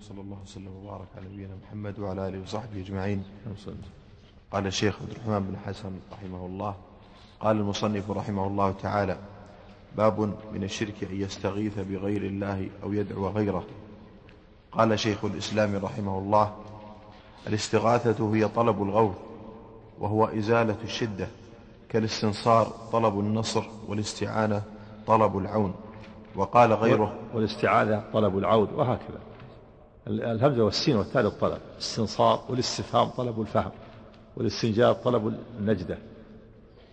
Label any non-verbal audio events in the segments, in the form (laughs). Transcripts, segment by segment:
وصلى الله وسلم وبارك على نبينا محمد وعلى آله وصحبه أجمعين. قال الشيخ عبد الرحمن بن حسن رحمه الله قال المصنف رحمه الله تعالى باب من الشرك أن يستغيث بغير الله أو يدعو غيره. قال شيخ الإسلام رحمه الله الاستغاثة هي طلب الغوث وهو إزالة الشدة كالاستنصار طلب النصر والاستعانة طلب العون. وقال غيره والاستعاذة طلب العود وهكذا. الهمزة والسين والتاء للطلب. الاستنصار والاستفهام طلب الفهم والاستنجاب طلب النجدة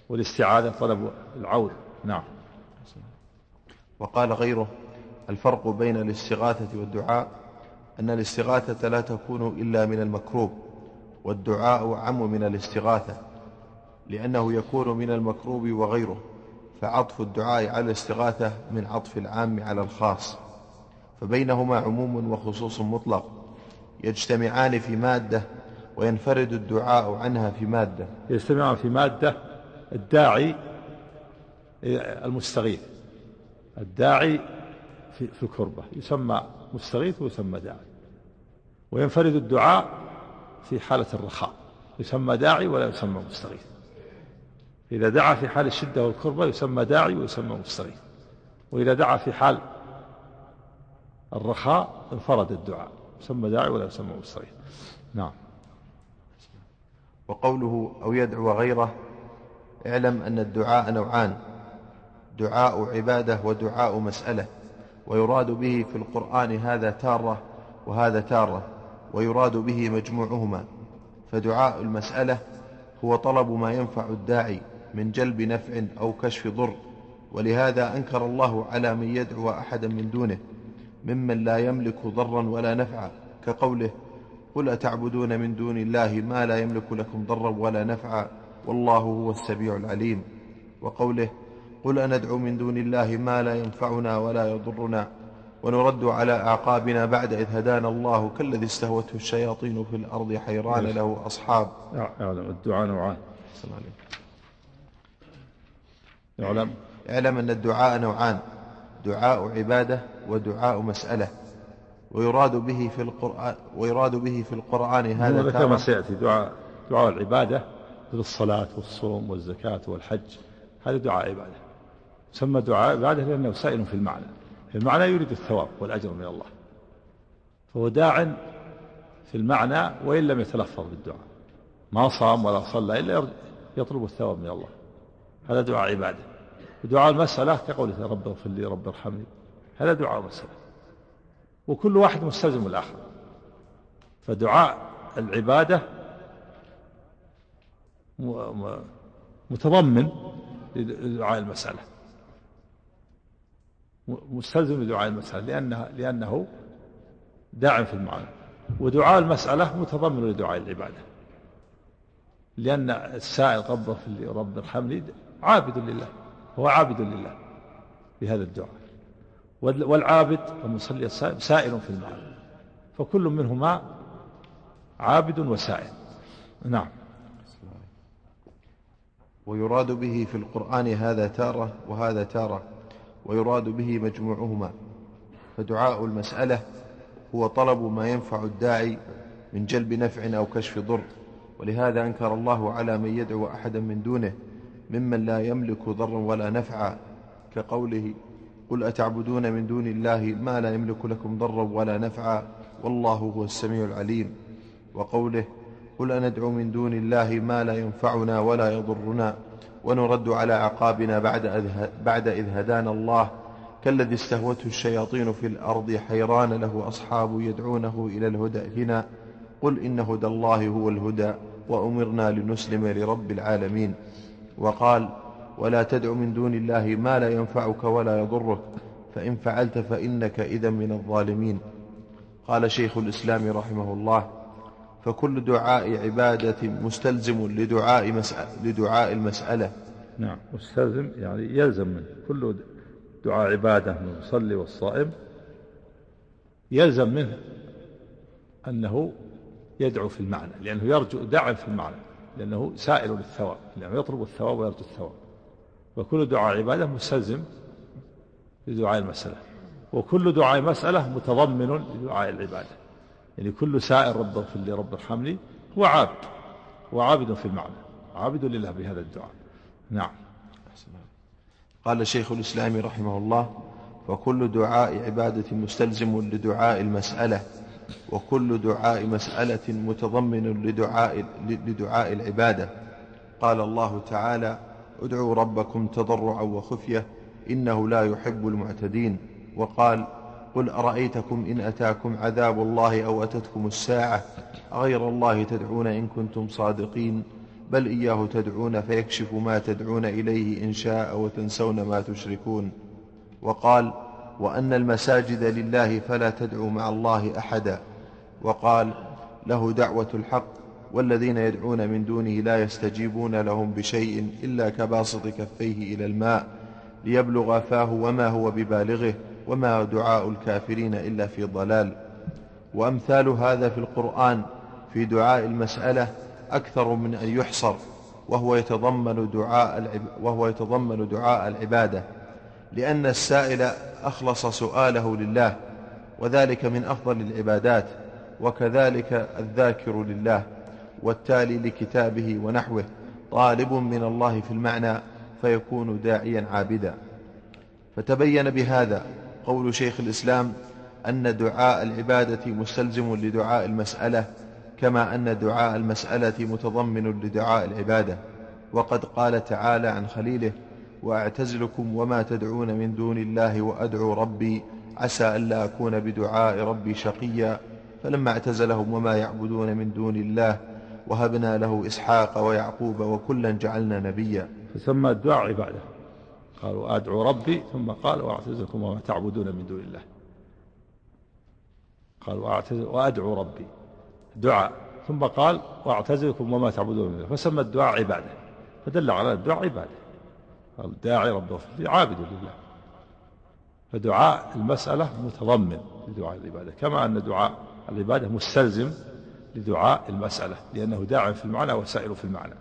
والاستعاذة طلب العود نعم. وقال غيره الفرق بين الاستغاثة والدعاء أن الاستغاثة لا تكون إلا من المكروب والدعاء عم من الاستغاثة لأنه يكون من المكروب وغيره فعطف الدعاء على الاستغاثة من عطف العام على الخاص. فبينهما عموم وخصوص مطلق يجتمعان في مادة وينفرد الدعاء عنها في مادة. يجتمعان في مادة الداعي المستغيث. الداعي في, الكربة يسمى مستغيث ويسمى داعي. وينفرد الدعاء في حالة الرخاء يسمى داعي ولا يسمى مستغيث. إذا دعا في حال الشدة والكربة يسمى داعي ويسمى مستغيث. وإذا دعا في حال الرخاء انفرد الدعاء يسمى داعي ولا يسمى مستغيث نعم. وقوله أو يدعو غيره اعلم أن الدعاء نوعان دعاء عبادة ودعاء مسألة ويراد به في القرآن هذا تارة وهذا تارة ويراد به مجموعهما. فدعاء المسألة هو طلب ما ينفع الداعي من جلب نفع أو كشف ضر ولهذا أنكر الله على من يدعو أحدا من دونه. ممن لا يملك ضرا ولا نفعا كقوله قل أتعبدون من دون الله ما لا يملك لكم ضرا ولا نفعا والله هو السميع العليم. وقوله قل أندعو من دون الله ما لا ينفعنا ولا يضرنا ونرد على أعقابنا بعد إذ هدانا الله كالذي استهوته الشياطين في الأرض حيران له أصحاب. الدعاء نوعان. اعلم اعلم أن الدعاء نوعان دعاء عبادة ودعاء مسألة ويراد به في القرآن ويراد به في القرآن هذا كما سيأتي دعاء دعاء العبادة مثل الصلاة والصوم والزكاة والحج هذا دعاء عبادة. سمى دعاء عبادة لأنه سائل في المعنى. في المعنى يريد الثواب والأجر من الله. فهو داع في المعنى وإن لم يتلفظ بالدعاء. ما صام ولا صلى إلا يطلب الثواب من الله. هذا دعاء عبادة. ودعاء المسألة كقوله رب اغفر لي رب ارحمني. هذا دعاء مسألة وكل واحد مستلزم الآخر. فدعاء العبادة متضمن لدعاء المسألة. مستلزم لدعاء المسألة لأنها لأنه داعم في المعنى ودعاء المسألة متضمن لدعاء العبادة. لأن السائل اغفر لي رب ارحمني عابد لله هو عابد لله بهذا الدعاء. والعابد المصلي السائل سائل في المعنى فكل منهما عابد وسائل. نعم. ويراد به في القرآن هذا تارة وهذا تارة ويراد به مجموعهما. فدعاء المسألة هو طلب ما ينفع الداعي من جلب نفع أو كشف ضر. ولهذا أنكر الله على من يدعو أحدا من دونه ممن لا يملك ضرا ولا نفعا كقوله قل أتعبدون من دون الله ما لا يملك لكم ضرا ولا نفعا والله هو السميع العليم. وقوله قل أندعو من دون الله ما لا ينفعنا ولا يضرنا ونرد على أعقابنا بعد, بعد إذ هدانا الله. كالذي استهوته الشياطين في الأرض حيران له أصحاب يدعونه إلى الهدى ائتنا قل إن هدى الله هو الهدى وأمرنا لنسلم لرب العالمين. وقال ولا تدع من دون الله ما لا ينفعك ولا يضرك فإن فعلت فإنك إذا من الظالمين. قال شيخ الإسلام رحمه الله فكل دعاء عبادة مستلزم لدعاء, مسألة لدعاء المسألة. نعم مستلزم يعني يلزم منه. كل دعاء عبادة من المصلي والصائم يلزم منه أنه يدعو في المعنى لأنه يرجو دعم في المعنى لأنه سائل للثواب لأنه يطلب الثواب ويرجو الثواب. وكل دعاء عبادة مستلزم لدعاء المسألة. وكل دعاء مسألة متضمن لدعاء العبادة. يعني كل سائر رب اغفر لي رب ارحمني هو عابد. هو عابد في المعنى. عابد لله بهذا الدعاء. نعم. قال شيخ الإسلام رحمه الله وكل دعاء عبادة مستلزم لدعاء المسألة وكل دعاء مسألة متضمن لدعاء, لدعاء العبادة. قال الله تعالى ادعوا ربكم تضرعا وخفية إنه لا يحب المعتدين. وقال قل أرأيتكم إن أتاكم عذاب الله أو أتتكم الساعة؟ أغير الله تدعون إن كنتم صادقين بل إياه تدعون فيكشف ما تدعون إليه إن شاء وتنسون ما تشركون. وقال وأن المساجد لله فلا تدعوا مع الله أحدا. وقال له دعوة الحق والذين يدعون من دونه لا يستجيبون لهم بشيء إلا كباسط كفيه إلى الماء ليبلغ فاه وما هو ببالغه وما دعاء الكافرين إلا في ضلال. وأمثال هذا في القرآن في دعاء المسألة أكثر من أن يحصر وهو يتضمن دعاء وهو يتضمن دعاء العبادة لأن السائل أخلص سؤاله لله وذلك من أفضل العبادات وكذلك الذاكر لله. والتالي لكتابه ونحوه. طالب من الله في المعنى فيكون داعيا عابدا. فتبين بهذا قول شيخ الإسلام أن دعاء العبادة مستلزم لدعاء المسألة كما أن دعاء المسألة متضمن لدعاء العبادة. وقد قال تعالى عن خليله وأعتزلكم وما تدعون من دون الله وأدعو ربي عسى ألا أكون بدعاء ربي شقيا. فلما اعتزلهم وما يعبدون من دون الله وهبنا له إسحاق ويعقوب وكلا جعلنا نبيا. فسمى الدعاء عبادة. قالوا أدعو ربي ثم قال وأعتزلكم وما تعبدون من دون الله. قال وأدعو ربي. دعاء ثم قال وأعتزلكم وما تعبدون من الله. فسمى الدعاء عبادة. فدل على الدعاء عبادة. قال داعي رب عابد لله. فدعاء المسألة متضمن لدعاء العبادة. كما أن دعاء العبادة مستلزم لدعاء المسألة لأنه داع في المعنى وسائل في المعنى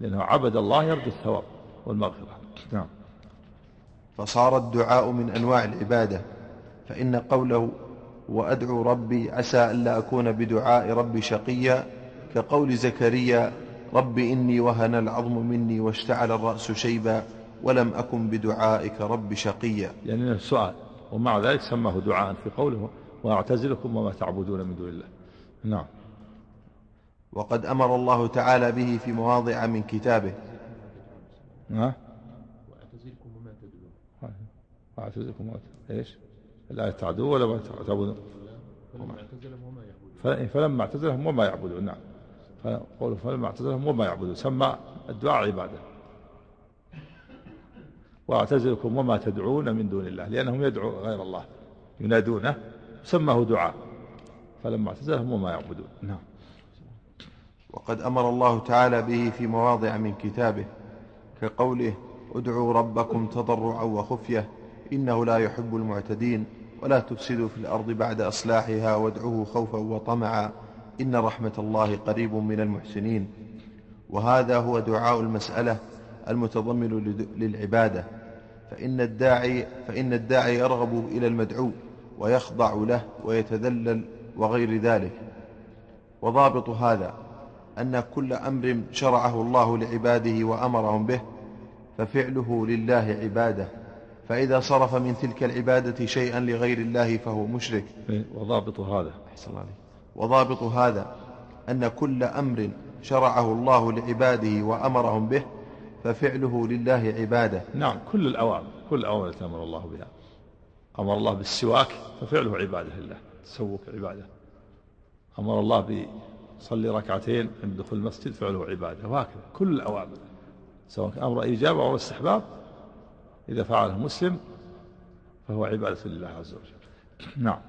لأنه عبد الله يرجو الثواب والمغفرة. نعم. فصار الدعاء من أنواع العبادة فإن قوله وأدعو ربي عسى ألا أكون بدعاء ربي شقيا كقول زكريا رب إني وهن العظم مني واشتعل الرأس شيبا ولم أكن بدعائك رب شقيا. يعني السؤال ومع ذلك سماه دعاء في قوله وأعتزلكم وما تعبدون من دون الله. نعم. وقد أمر الله تعالى به في مواضع من كتابه. نعم وأعتزلكم وما تدعون. وأعتزلكم وما إيش؟ لا تعدوا ولا ما تعبدون. فلما اعتزلهم وما يعبدون. فلما اعتزلهم وما يعبدون نعم. قوله فلما اعتزلهم وما يعبدون. سمى الدعاء عبادة. واعتزلكم وما تدعون من دون الله لأنهم يدعوا غير الله ينادونه سماه دعاء. فلما اعتزلهم وما يعبدون. نعم. وقد أمر الله تعالى به في مواضع من كتابه كقوله ادعوا ربكم تضرعا وخفية إنه لا يحب المعتدين ولا تفسدوا في الأرض بعد إصلاحها وادعوه خوفا وطمعا إن رحمة الله قريب من المحسنين. وهذا هو دعاء المسألة المتضمن للعبادة. فإن الداعي, فإن الداعي يرغب إلى المدعو ويخضع له ويتذلل وغير ذلك. وضابط هذا أن كل أمر شرعه الله لعباده وأمرهم به ففعله لله عبادة. فإذا صرف من تلك العبادة شيئا لغير الله فهو مشرك. وضابط هذا. أحسن الله وضابط هذا أن كل أمر شرعه الله لعباده وأمرهم به ففعله لله عبادة. نعم كل الأوامر كل الأوامر التي أمر الله بها. أمر الله بالسواك ففعله عبادة لله تسوك عبادة أمر الله بصلي ركعتين عند دخول المسجد فعله عبادة وهكذا كل الأوامر سواء كان أمر إيجاب أو استحباب. إذا فعله مسلم فهو عبادة لله عز وجل. (clears throat) نعم.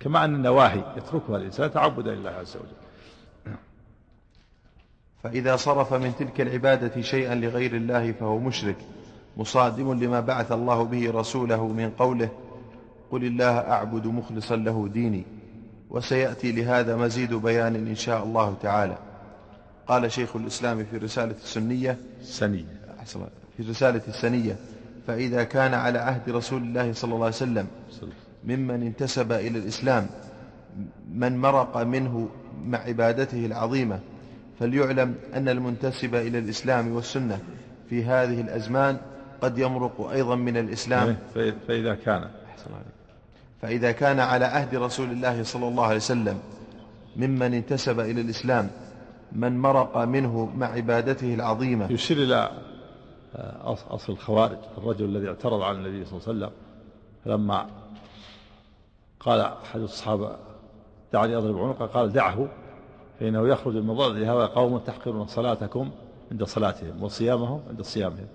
كما أن النواهي يتركها الإنسان تعبدا لله عز وجل. (clears throat) فإذا صرف من تلك العبادة شيئا لغير الله فهو مشرك مصادم لما بعث الله به رسوله من قوله قل الله أعبد مخلصا له ديني. وسيأتي لهذا مزيد بيان إن شاء الله تعالى. قال شيخ الإسلام في رسالة السنية السنية في رسالة السنية فإذا كان على عهد رسول الله صلى الله عليه وسلم ممن انتسب إلى الإسلام من مرق منه مع عبادته العظيمة فليعلم أن المنتسب إلى الإسلام والسنة في هذه الأزمان قد يمرق أيضا من الإسلام. إيه، فإذا كان. فإذا كان على عهد رسول الله صلى الله عليه وسلم ممن انتسب إلى الإسلام من مرق منه مع عبادته العظيمة. يشير إلى آه، أصل الخوارج الرجل الذي اعترض على النبي صلى الله عليه وسلم لما قال أحد الصحابة دعني أضرب عنقه قال دعه فإنه يخرج من ضلع هذا قوم تحقرون صلاتكم عند صلاتهم وصيامهم عند صيامهم.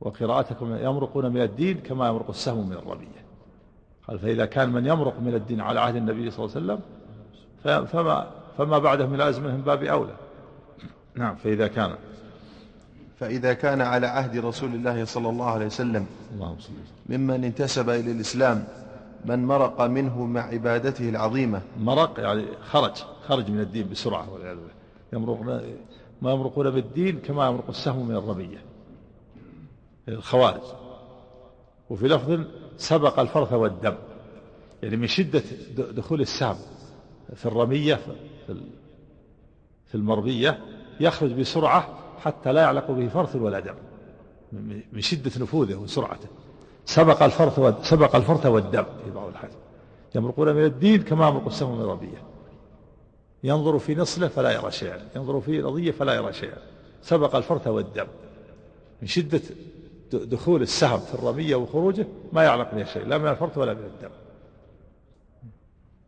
وقراءتكم يمرقون من الدين كما يمرق السهم من الرمية قال فإذا كان من يمرق من الدين على عهد النبي صلى الله عليه وسلم فما فما بعده من الأزمة من باب أولى. نعم فإذا كان. فإذا كان على عهد رسول الله صلى الله عليه وسلم اللهم صل ممن انتسب إلى الإسلام من مرق منه مع عبادته العظيمة. مرق يعني خرج خرج من الدين بسرعة والعياذ بالله. يمرق ما يمرقون بالدين كما يمرق السهم من الرمية الخوارج. وفي لفظ سبق الفرث والدم. يعني من شدة دخول السهم في الرمية في المرمية يخرج بسرعة حتى لا يعلق به فرث ولا دم. من شدة نفوذه وسرعته. سبق الفرث سبق الفرث والدم في بعض الحديث. يمرقون من الدين كما يمرق السهم من الرمية. ينظر في نصله فلا يرى شيئا. ينظر في رضية فلا يرى شيئا. سبق الفرث والدم. من شدة دخول السهم في الرمية وخروجه ما يعلق به شيء لا من الفرث ولا من الدم.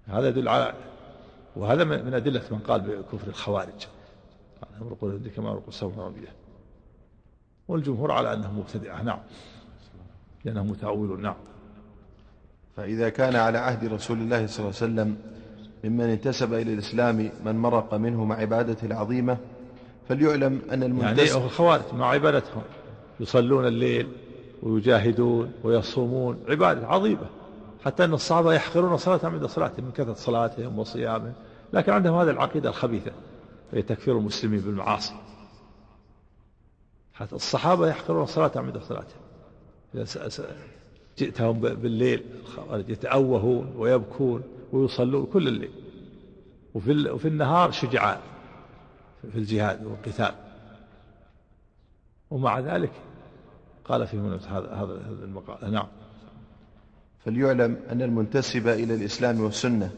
هذا يدل على وهذا من أدلة من قال بكفر الخوارج. يمرقون كما يمرق السهم في الرمية والجمهور على أنه مبتدعة نعم. لأنه متأول نعم. فإذا كان على عهد رسول الله صلى الله عليه وسلم ممن انتسب إلى الإسلام من مرق منه مع عبادته العظيمة فليعلم أن المنتسب يعني الخوارج مع عبادتهم. يصلون الليل ويجاهدون ويصومون عبادة عظيمة. حتى أن الصحابة يحقرون صلاتهم عند صلاتهم من كثرة صلاتهم وصيامهم. لكن عندهم هذه العقيدة الخبيثة وهي تكفير المسلمين بالمعاصي. حتى الصحابة يحقرون صلاتهم عند صلاتهم. جئتهم بالليل يتأوهون ويبكون ويصلون كل الليل. وفي, وفي النهار شجعان في الجهاد والقتال. ومع ذلك قال فيهم هذا هذا المقال. نعم. فليعلم أن المنتسب إلى الإسلام والسنة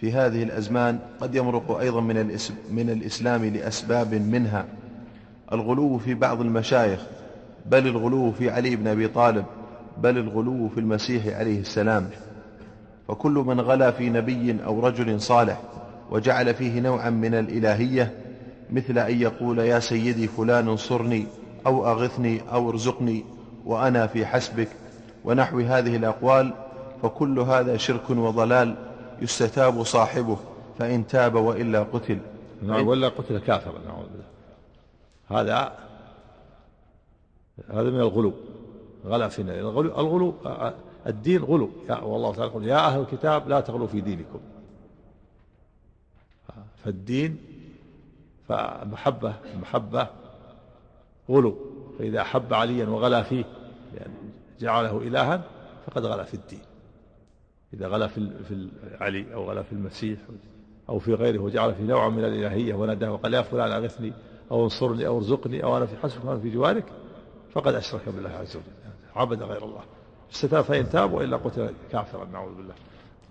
في هذه الأزمان قد يمرق أيضا من, من الإسلام لأسباب منها. الغلو في بعض المشايخ بل الغلو في علي بن أبي طالب بل الغلو في المسيح عليه السلام. فكل من غلا في نبي أو رجل صالح وجعل فيه نوعا من الإلهية مثل أن يقول يا سيدي فلان انصرني أو أغثني أو ارزقني وأنا في حسبك ونحو هذه الأقوال فكل هذا شرك وضلال يستتاب صاحبه فإن تاب وإلا قتل. نعم ولا قتل كافرا نعوذ بالله. هذا هذا من الغلو. غلا فينا الغلو, الغلو الدين غلو. والله تعالى يقول يا أهل الكتاب لا تغلوا في دينكم. فالدين فمحبة محبة غلو فإذا أحب عليا وغلا فيه يعني جعله إلها فقد غلا في الدين. إذا غلا في في علي أو غلا في المسيح أو في غيره وجعل في نوع من الإلهية وناداه وقال يا فلان أغثني أو انصرني أو ارزقني أو أنا في حسبك وأنا في جوارك فقد أشرك بالله عز وجل. عبد غير الله. استتاب فإن تاب وإلا قتل كافرا نعوذ بالله.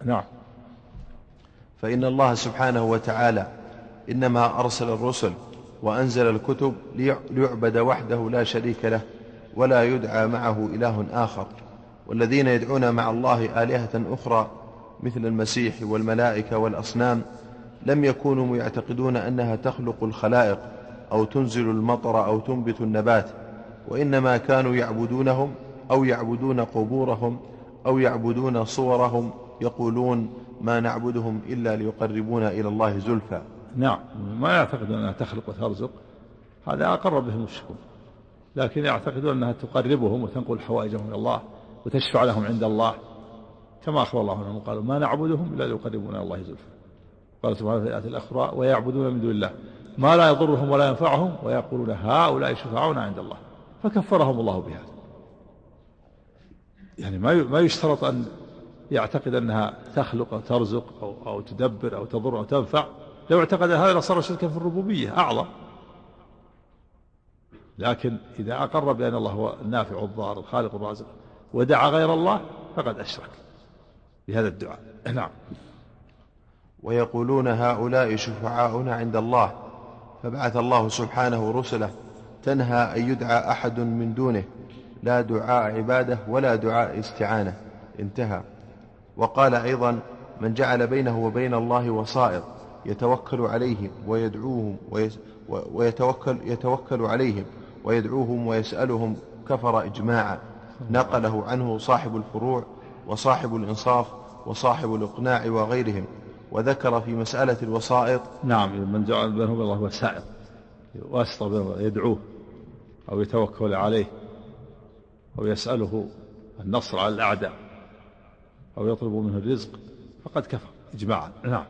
نعم. فإن الله سبحانه وتعالى إنما أرسل الرسل وأنزل الكتب ليعبد وحده لا شريك له ولا يدعى معه إله آخر. والذين يدعون مع الله آلهة أخرى مثل المسيح والملائكة والأصنام لم يكونوا يعتقدون أنها تخلق الخلائق أو تنزل المطر أو تنبت النبات وإنما كانوا يعبدونهم أو يعبدون قبورهم أو يعبدون صورهم يقولون ما نعبدهم إلا ليقربونا إلى الله زلفى. نعم ما يعتقدون أنها تخلق وترزق. هذا أقر به المشركون لكن يعتقدون أنها تقربهم وتنقل حوائجهم إلى الله وتشفع لهم عند الله. كما أخبر الله عنهم قالوا ما نعبدهم إلا ليقربونا إلى الله زلفى. قال سبحانه في الآية الأخرى ويعبدون من دون الله. ما لا يضرهم ولا ينفعهم ويقولون هؤلاء شفعاؤنا عند الله. فكفرهم الله بهذا يعني ما ما يشترط أن يعتقد أنها تخلق أو ترزق أو, أو تدبر أو تضر أو تنفع. لو اعتقد هذا لصار شركا في الربوبية أعظم. لكن إذا أقر بأن الله هو النافع الضار الخالق الرازق ودعا غير الله فقد أشرك بهذا الدعاء. (clears throat) نعم. ويقولون هؤلاء شفعاؤنا عند الله فبعث الله سبحانه رسله تنهى أن يدعى أحد من دونه. لا دعاء عبادة ولا دعاء استعانة. انتهى. وقال أيضا من جعل بينه وبين الله وصائر يتوكل عليهم ويدعوهم ويتوكل يتوكل عليهم ويدعوهم ويسألهم كفر إجماعا. نقله عنه صاحب الفروع وصاحب الإنصاف وصاحب الإقناع وغيرهم. وذكر في مسألة الوسائط. نعم من جعل بينه وبين الله وسائط. واسطة يدعوه أو يتوكل عليه أو يسأله النصر على الأعداء أو يطلب منه الرزق فقد كفر إجماعا. نعم.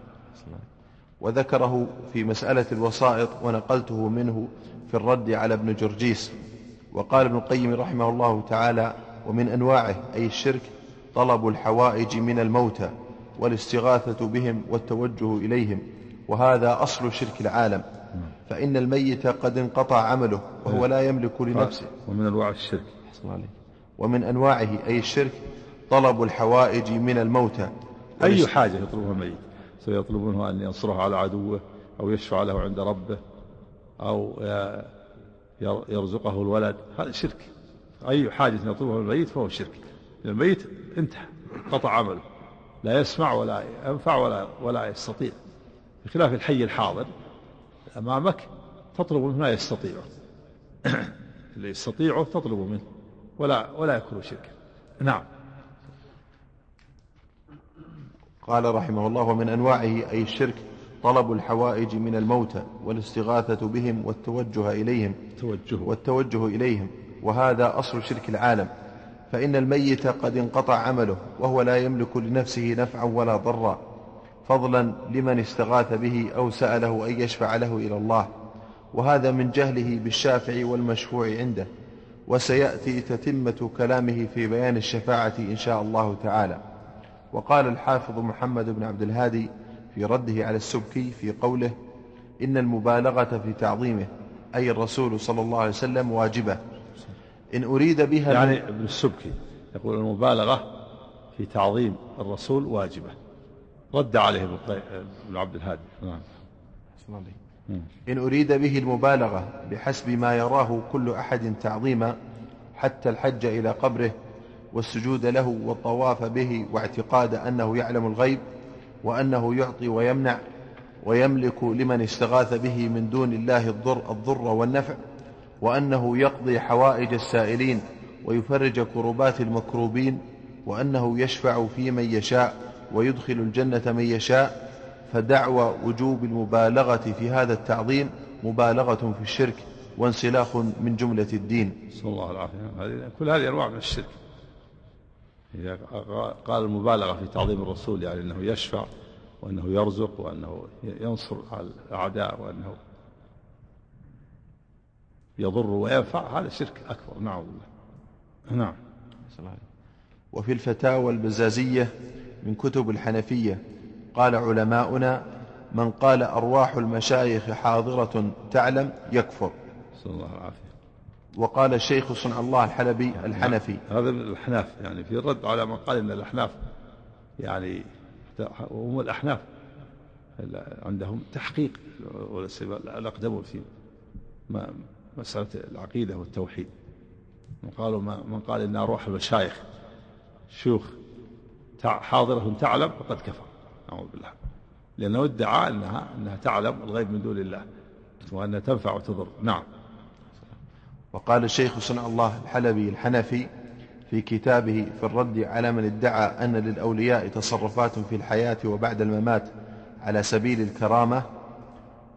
وذكره في مسألة الوسائط ونقلته منه في الرد على ابن جرجيس. وقال ابن القيم رحمه الله تعالى ومن أنواعه أي الشرك طلب الحوائج من الموتى والاستغاثة بهم والتوجه إليهم وهذا أصل شرك العالم. فإن الميت قد انقطع عمله وهو لا يملك لنفسه. ومن أنواع الشرك. ومن أنواعه أي الشرك طلب الحوائج من الموتى. أي حاجة يطلبها الميت؟ سيطلب منه أن ينصره على عدوه أو يشفع له عند ربه أو يرزقه الولد. هذا شرك. أي حاجة يطلبها الميت فهو شرك. الميت انتهى قطع عمله. لا يسمع ولا ينفع ولا ولا يستطيع. بخلاف الحي الحاضر أمامك تطلب منه ما يستطيع (clears throat) اللي يستطيعه تطلب منه ولا ولا يكون شركا. نعم. قال رحمه الله ومن أنواعه أي الشرك طلب الحوائج من الموتى والاستغاثة بهم والتوجه إليهم. توجه. والتوجه إليهم. وهذا أصل شرك العالم. فإن الميت قد انقطع عمله وهو لا يملك لنفسه نفعا ولا ضرا. فضلا لمن استغاث به أو سأله أن يشفع له إلى الله. وهذا من جهله بالشافع والمشفوع عنده. وسيأتي تتمة كلامه في بيان الشفاعة إن شاء الله تعالى. وقال الحافظ محمد بن عبد الهادي في رده على السبكي في قوله إن المبالغة في تعظيمه أي الرسول صلى الله عليه وسلم واجبة. إن أريد بها يعني ابن السبكي يقول المبالغة في تعظيم الرسول واجبة. رد عليه ابن عبد الهادي. نعم. إن أريد به المبالغة بحسب ما يراه كل أحد تعظيما حتى الحج إلى قبره والسجود له والطواف به واعتقاد أنه يعلم الغيب وأنه يعطي ويمنع ويملك لمن استغاث به من دون الله الضر, الضر والنفع وأنه يقضي حوائج السائلين ويفرج كربات المكروبين وأنه يشفع في من يشاء ويدخل الجنة من يشاء فدعوى وجوب المبالغة في هذا التعظيم مبالغة في الشرك وانسلاخ من جملة الدين. صلى الله العافية كل هذه أنواع من الشرك. إذا قال المبالغة في تعظيم الرسول يعني أنه يشفع وأنه يرزق وأنه ينصر على الأعداء وأنه يضر وينفع هذا شرك أكبر نعم. بالله نعم. وفي الفتاوى البزازية من كتب الحنفية قال علماؤنا من قال أرواح المشايخ حاضرة تعلم يكفر. صلى الله العافية وقال الشيخ صنع الله الحلبي الحنفي. هذا الأحناف يعني في الرد على من قال إن الأحناف يعني هم الأحناف عندهم تحقيق الأقدمون في مسألة العقيدة والتوحيد. من قالوا من قال إن أرواح المشايخ شيوخ حاضرة تعلم فقد كفر. نعوذ بالله. لأنه ادعى أنها أنها تعلم الغيب من دون الله وأنها تنفع وتضر. نعم. وقال الشيخ صنع الله الحلبي الحنفي في كتابه في الرد على من ادعى أن للأولياء تصرفات في الحياة وبعد الممات على سبيل الكرامة.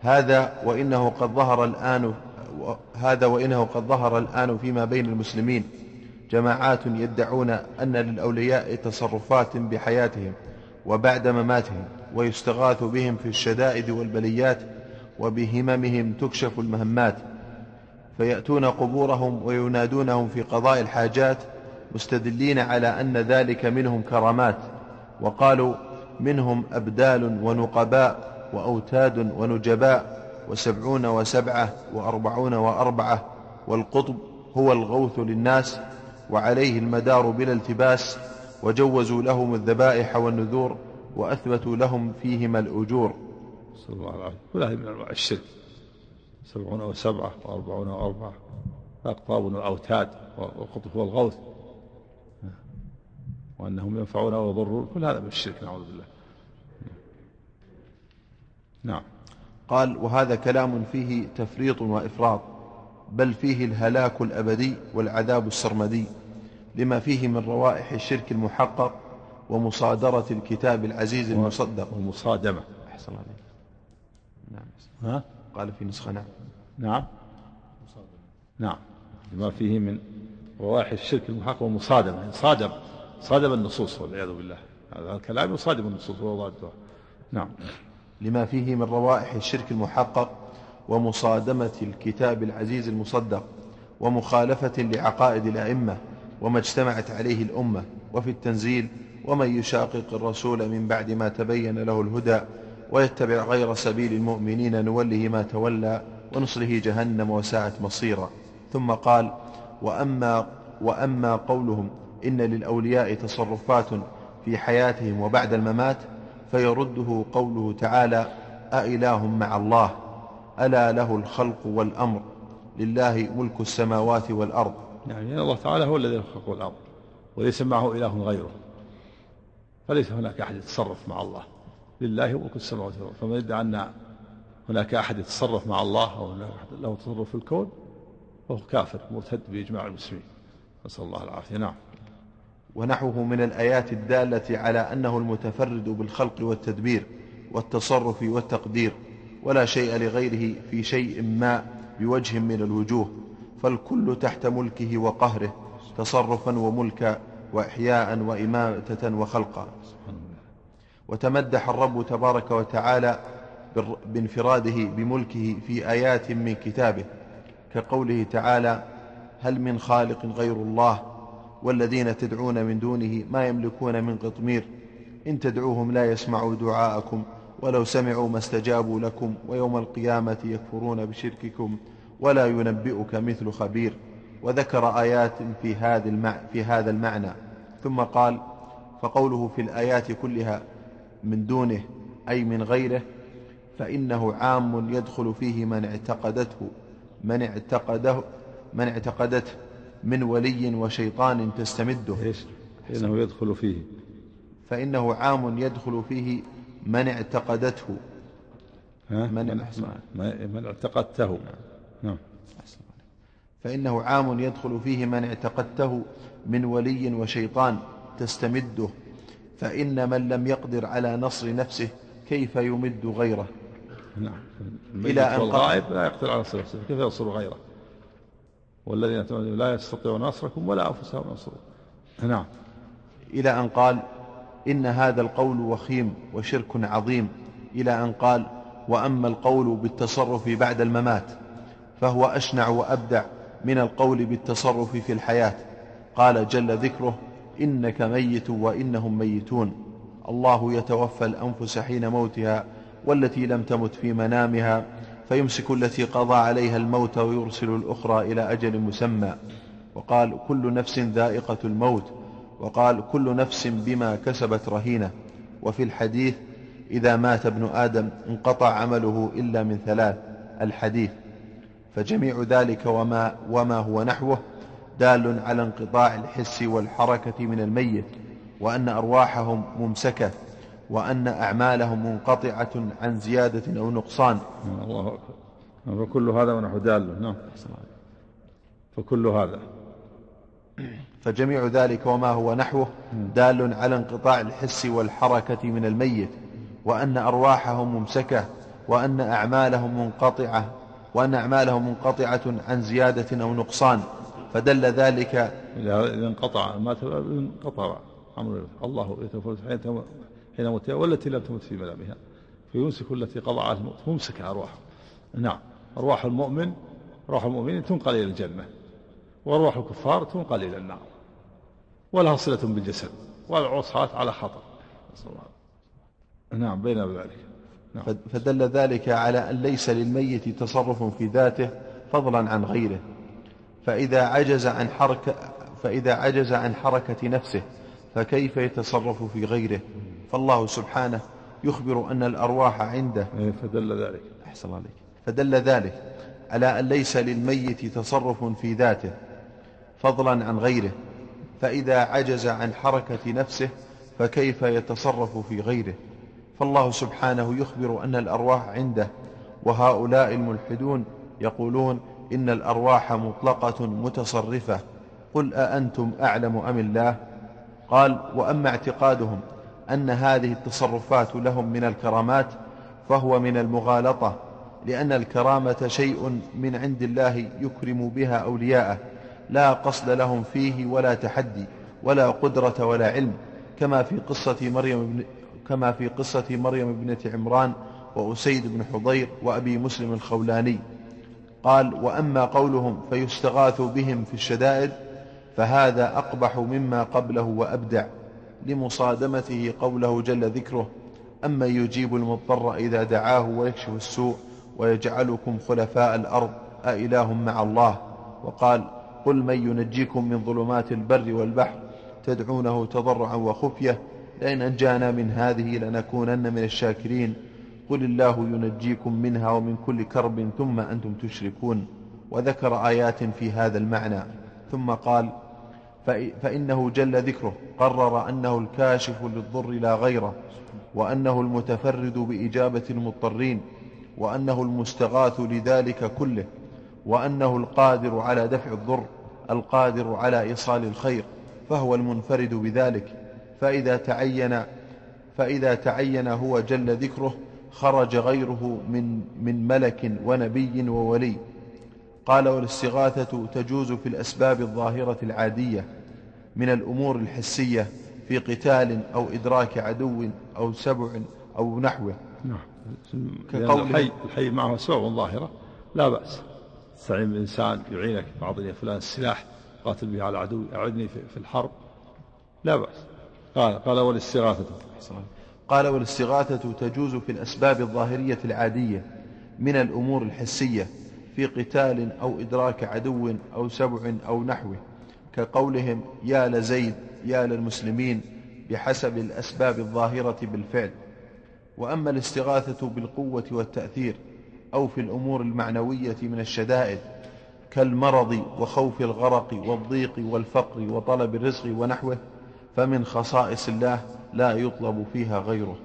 هذا وإنه قد ظهر الآن هذا وإنه قد ظهر الآن فيما بين المسلمين جماعات يدعون أن للأولياء تصرفات بحياتهم وبعد مماتهم ويستغاث بهم في الشدائد والبليات وبهممهم تكشف المهمات. فيأتون قبورهم وينادونهم في قضاء الحاجات مستدلين على أن ذلك منهم كرامات وقالوا منهم أبدال ونقباء وأوتاد ونجباء وسبعون وسبعة وأربعون وأربعة والقطب هو الغوث للناس وعليه المدار بلا التباس وجوزوا لهم الذبائح والنذور وأثبتوا لهم فيهما الأجور. صلى الله عليه وسلم. من أنواع الشرك. سبعون وسبعة وأربعون وأربعة أقطاب وأوتاد والقطب هو الغوث وأنهم ينفعون ويضرون. كل هذا من الشرك نعوذ بالله. نعم. قال وهذا كلام فيه تفريط وإفراط بل فيه الهلاك الأبدي والعذاب السرمدي لما فيه من روائح الشرك المحقق ومصادرة الكتاب العزيز المصدق. والمصادمة أحسن عليك. نعم. ها؟ قال في نسخة نعم. نعم. نعم. لما فيه من روائح الشرك المحقق والمصادمة صادم. صادم النصوص والعياذ بالله. هذا الكلام يصادم النصوص وهو ضدها نعم. لما فيه من روائح الشرك المحقق ومصادمة الكتاب العزيز المصدق ومخالفة لعقائد الأئمة وما اجتمعت عليه الأمة وفي التنزيل ومن يشاقق الرسول من بعد ما تبين له الهدى ويتبع غير سبيل المؤمنين نوله ما تولى ونصله جهنم وساءت مصيرا. ثم قال وأما, وأما قولهم إن للأولياء تصرفات في حياتهم وبعد الممات فيرده قوله تعالى أإله مع الله؟ ألا له الخلق والأمر؟ لله ملك السماوات والأرض. يعني الله تعالى هو الذي يخلق الأمر وليس معه إله غيره. فليس هناك أحد يتصرف مع الله. لله ملك السماوات والأرض. فمن يدعي أن هناك أحد يتصرف مع الله أو له تصرف في الكون فهو كافر مرتد بإجماع المسلمين. نسأل الله العافية. نعم. ونحوه من الآيات الدالة على أنه المتفرد بالخلق والتدبير والتصرف والتقدير ولا شيء لغيره في شيء ما بوجه من الوجوه فالكل تحت ملكه وقهره تصرفا وملكا وإحياء وإماتة وخلقا. وتمدح الرب تبارك وتعالى بانفراده بملكه في آيات من كتابه كقوله تعالى هل من خالق غير الله؟ والذين تدعون من دونه ما يملكون من قطمير إن تدعوهم لا يسمعوا دعاءكم ولو سمعوا ما استجابوا لكم ويوم القيامة يكفرون بشرككم ولا ينبئك مثل خبير. وذكر آيات في هذا المعنى ثم قال فقوله في الآيات كلها من دونه أي من غيره فإنه عام يدخل فيه من اعتقدته من اعتقده من اعتقدته من ولي وشيطان تستمده. إيش؟ فإنه يدخل فيه. فإنه عام يدخل فيه من اعتقدته. ها؟ من, من اعتقدته. نعم. فإنه عام يدخل فيه من اعتقدته من ولي وشيطان تستمده. فإن من لم يقدر على نصر نفسه كيف يمد غيره؟ نعم. إلى أن الغائب لا يقدر على نصر نفسه. كيف ينصر غيره؟ والذين لا يستطيعون نصركم ولا أنفسهم ينصرون. نعم. إلى أن قال إن هذا القول وخيم وشرك عظيم. إلى أن قال وأما القول بالتصرف بعد الممات فهو أشنع وأبدع من القول بالتصرف في الحياة. قال جل ذكره إنك ميت وإنهم ميتون. الله يتوفى الأنفس حين موتها والتي لم تمت في منامها فيمسك التي قضى عليها الموت ويرسل الأخرى إلى أجل مسمى. وقال كل نفس ذائقة الموت وقال كل نفس بما كسبت رهينة. وفي الحديث إذا مات ابن آدم انقطع عمله إلا من ثلاث الحديث. فجميع ذلك وما, وما هو نحوه دال على انقطاع الحس والحركة من الميت وأن أرواحهم ممسكة وأن أعمالهم منقطعة عن زيادة أو نقصان. الله أكبر. فكل هذا ونحو دال. نعم. فكل هذا. فجميع ذلك وما هو نحوه دال على انقطاع الحس والحركة من الميت وأن أرواحهم ممسكة وأن أعمالهم منقطعة وأن أعمالهم منقطعة عن زيادة أو نقصان. فدل ذلك إذا انقطع ما انقطع أمر الله يتوفى حين موتها والتي لم تمت في منامها فيمسك التي قضى على الموت ممسكة أرواح نعم أرواح المؤمن أرواح المؤمنين تنقل إلى الجنة وأرواح الكفار تنقل إلى النار. ولها صلة بالجسد والعصاة على خطر. نعم بين ذلك. نعم. فدل ذلك على أن ليس للميت تصرف في ذاته فضلا عن غيره. فإذا عجز عن حركة فإذا عجز عن حركة نفسه فكيف يتصرف في غيره؟ فالله سبحانه يخبر أن الأرواح عنده. إيه، فدل ذلك. أحسن عليك. فدل ذلك. على أن ليس للميت تصرف في ذاته فضلا عن غيره. فإذا عجز عن حركة نفسه فكيف يتصرف في غيره؟ فالله سبحانه يخبر أن الأرواح عنده. وهؤلاء الملحدون يقولون إن الأرواح مطلقة متصرفة. قل أأنتم أعلم أم الله؟ قال وأما اعتقادهم أن هذه التصرفات لهم من الكرامات فهو من المغالطة لأن الكرامة شيء من عند الله يكرم بها أولياءه لا قصد لهم فيه ولا تحدي ولا قدرة ولا علم كما في قصة مريم كما في قصة مريم ابنة عمران وأسيد بن حضير وأبي مسلم الخولاني. قال وأما قولهم فيستغاث بهم في الشدائد فهذا أقبح مما قبله وأبدع لمصادمته قوله جل ذكره أما يجيب المضطر إذا دعاه ويكشف السوء ويجعلكم خلفاء الأرض أإله مع الله؟ وقال قل من ينجيكم من ظلمات البر والبحر تدعونه تضرعا وخفية لئن أنجانا من هذه لنكونن من الشاكرين. قل الله ينجيكم منها ومن كل كرب ثم أنتم تشركون وذكر آيات في هذا المعنى. ثم قال فإنه جل ذكره. قرر أنه الكاشف للضر لا غيره وأنه المتفرد بإجابة المضطرين وأنه المستغاث لذلك كله وأنه القادر على دفع الضر القادر على إيصال الخير فهو المنفرد بذلك. فإذا تعين فإذا تعين هو جل ذكره خرج غيره من من ملك ونبي وولي. قال والاستغاثة تجوز في الأسباب الظاهرة العادية من الأمور الحسية في قتال أو إدراك عدو أو سبع أو نحوه. نعم. كقوله الحي, الحي معه أسباب ظاهرة لا بأس. استعين بإنسان يعينك بعض يا فلان السلاح قاتل به على العدو أعدني في الحرب لا بأس. قال قال والاستغاثة قال والاستغاثة تجوز في الأسباب الظاهرية العادية من الأمور الحسية في قتال أو إدراك عدو أو سبع أو نحوه كقولهم يا لزيد يا للمسلمين بحسب الأسباب الظاهرة بالفعل. وأما الاستغاثة بالقوة والتأثير أو في الأمور المعنوية من الشدائد كالمرض وخوف الغرق والضيق والفقر وطلب الرزق ونحوه فمن خصائص الله لا يطلب فيها غيره.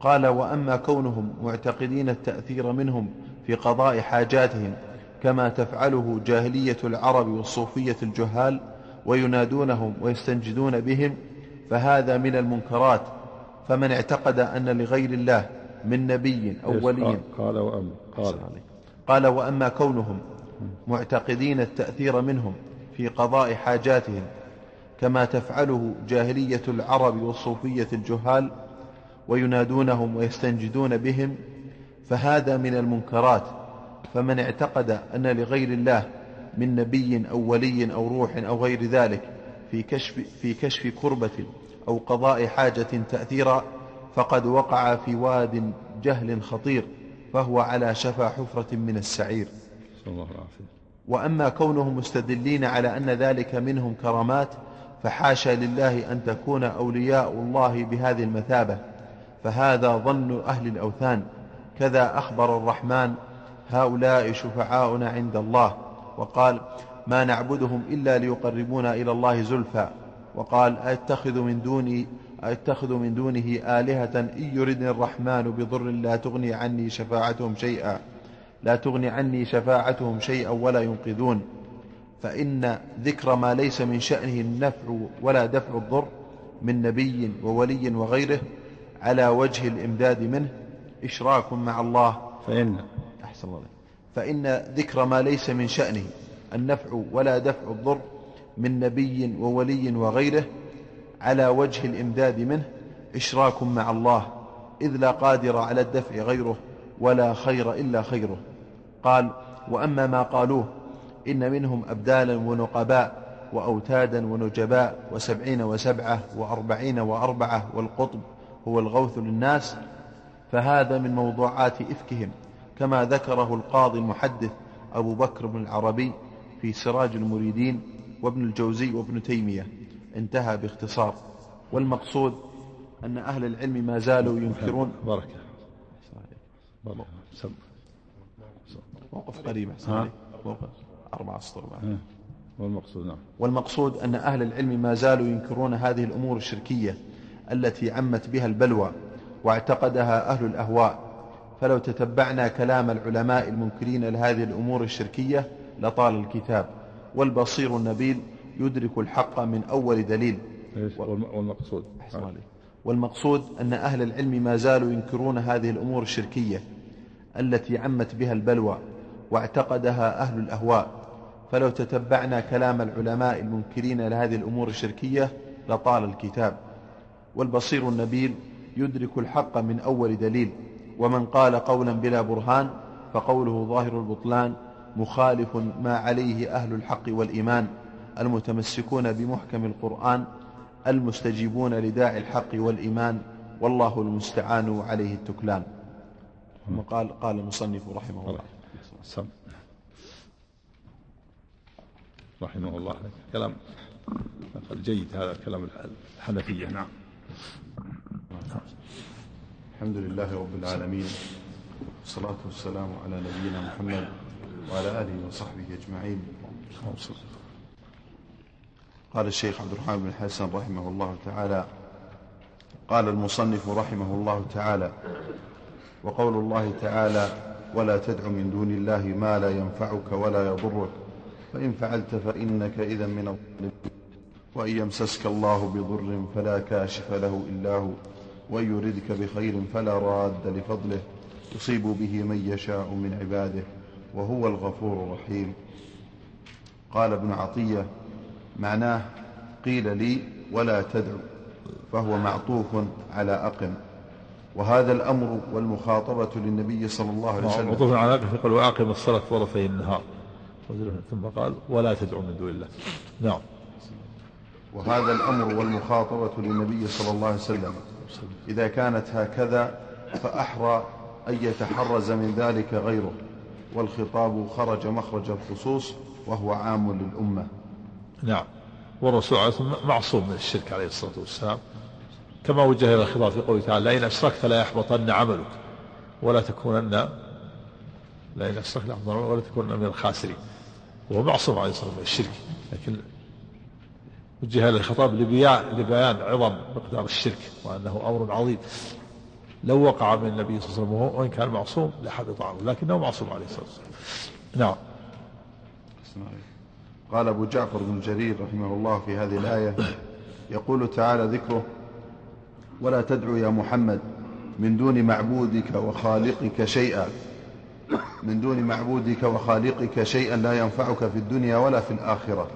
قال وأما كونهم معتقدين التأثير منهم في قضاء حاجاتهم كما تفعله جاهلية العرب والصوفية الجهال وينادونهم ويستنجدون بهم فهذا من المنكرات. فمن اعتقد أن لغير الله من نبي أو ولي. قال وأما قال, قال وأما كونهم معتقدين التأثير منهم في قضاء حاجاتهم كما تفعله جاهلية العرب والصوفية الجهال وينادونهم ويستنجدون بهم فهذا من المنكرات. فمن اعتقد أن لغير الله من نبي أو ولي أو روح أو غير ذلك في كشف, في كشف كربة أو قضاء حاجة تأثيرا فقد وقع في واد جهل خطير فهو على شفا حفرة من السعير. الله وأما كونهم مستدلين على أن ذلك منهم كرامات فحاشا لله أن تكون أولياء الله بهذه المثابة. فهذا ظن أهل الأوثان. كذا أخبر الرحمن هؤلاء شفعاؤنا عند الله. وقال ما نعبدهم إلا ليقربونا إلى الله زلفى. وقال أتخذ من دوني أتخذ من دونه آلهة إن يردني الرحمن بضر لا تغني عني شفاعتهم شيئا. لا تغني عني شفاعتهم شيئا ولا ينقذون. فإن ذكر ما ليس من شأنه النفع ولا دفع الضر من نبي وولي وغيره على وجه الإمداد منه إشراك مع الله. فإن. أحسن الله فإن ذكر ما ليس من شأنه النفع ولا دفع الضر من نبي وولي وغيره على وجه الإمداد منه إشراك مع الله. إذ لا قادر على الدفع غيره ولا خير إلا خيره. قال وأما ما قالوه إن منهم أبدالا ونقباء وأوتادا ونجباء وسبعين وسبعة وأربعين وأربعة والقطب هو الغوث للناس فهذا من موضوعات إفكهم كما ذكره القاضي المحدث أبو بكر بن العربي في سراج المريدين وابن الجوزي وابن تيمية. انتهى باختصار. والمقصود أن أهل العلم ما زالوا ينكرون. بركة موقف قريب موقف. أربعة أسطر والمقصود نعم. والمقصود أن أهل العلم ما زالوا ينكرون هذه الأمور الشركية التي عمت بها البلوى واعتقدها أهل الأهواء. فلو تتبعنا كلام العلماء المنكرين لهذه الأمور الشركية لطال الكتاب. والبصير النبيل يدرك الحق من أول دليل. والمقصود. والمقصود أن أهل العلم ما زالوا ينكرون هذه الأمور الشركية التي عمت بها البلوى واعتقدها أهل الأهواء. فلو تتبعنا كلام العلماء المنكرين لهذه الأمور الشركية لطال الكتاب. والبصير النبيل يدرك الحق من أول دليل ومن قال قولا بلا برهان فقوله ظاهر البطلان مخالف ما عليه أهل الحق والإيمان المتمسكون بمحكم القرآن المستجيبون لداعي الحق والإيمان والله المستعان عليه التكلان. ثم قال قال المصنف رحمه الله. رحمه الله. كلام جيد هذا كلام الحنفية. نعم. الحمد لله رب العالمين والصلاة والسلام على نبينا محمد وعلى آله وصحبه أجمعين. قال الشيخ عبد الرحمن بن الحسن رحمه الله تعالى قال المصنف رحمه الله تعالى وقول الله تعالى ولا تدع من دون الله ما لا ينفعك ولا يضرك فإن فعلت فإنك إذا من الظالمين. وإن يمسسك الله بضر فلا كاشف له إلا هو. وإن يردك بخير فلا راد لفضله. يصيب به من يشاء من عباده. وهو الغفور الرحيم. قال ابن عطية معناه قيل لي ولا تدعو فهو معطوف على أقم. وهذا الأمر والمخاطبة للنبي صلى الله عليه وسلم. معطوف على أقم يقول وأقم الصلاة طرفي النهار. ثم قال ولا تدعو من دون الله. نعم. وهذا الأمر والمخاطبة للنبي صلى الله عليه وسلم. إذا كانت هكذا فأحرى أن يتحرز من ذلك غيره. والخطاب خرج مخرج الخصوص وهو عام للأمة. نعم. والرسول عليه الصلاة والسلام معصوم من الشرك عليه الصلاة والسلام. كما وجه إلى الخطاب في قوله تعالى لئن أشركت لا يحبطن عملك ولا تكونن لئن أشركت لا يحبطن ولا تكونن من الخاسرين. وهو معصوم عليه الصلاة والسلام من الشرك. لكن وجه الخطاب لبيان عظم مقدار الشرك وأنه أمر عظيم. لو وقع من النبي صلى الله عليه وسلم وإن كان معصوم لحبط عمله لكنه معصوم عليه الصلاة والسلام. نعم. قال أبو جعفر بن جرير رحمه الله في هذه الآية يقول تعالى ذكره ولا تدعو يا محمد من دون معبودك وخالقك شيئا من دون معبودك وخالقك شيئا لا ينفعك في الدنيا ولا في الآخرة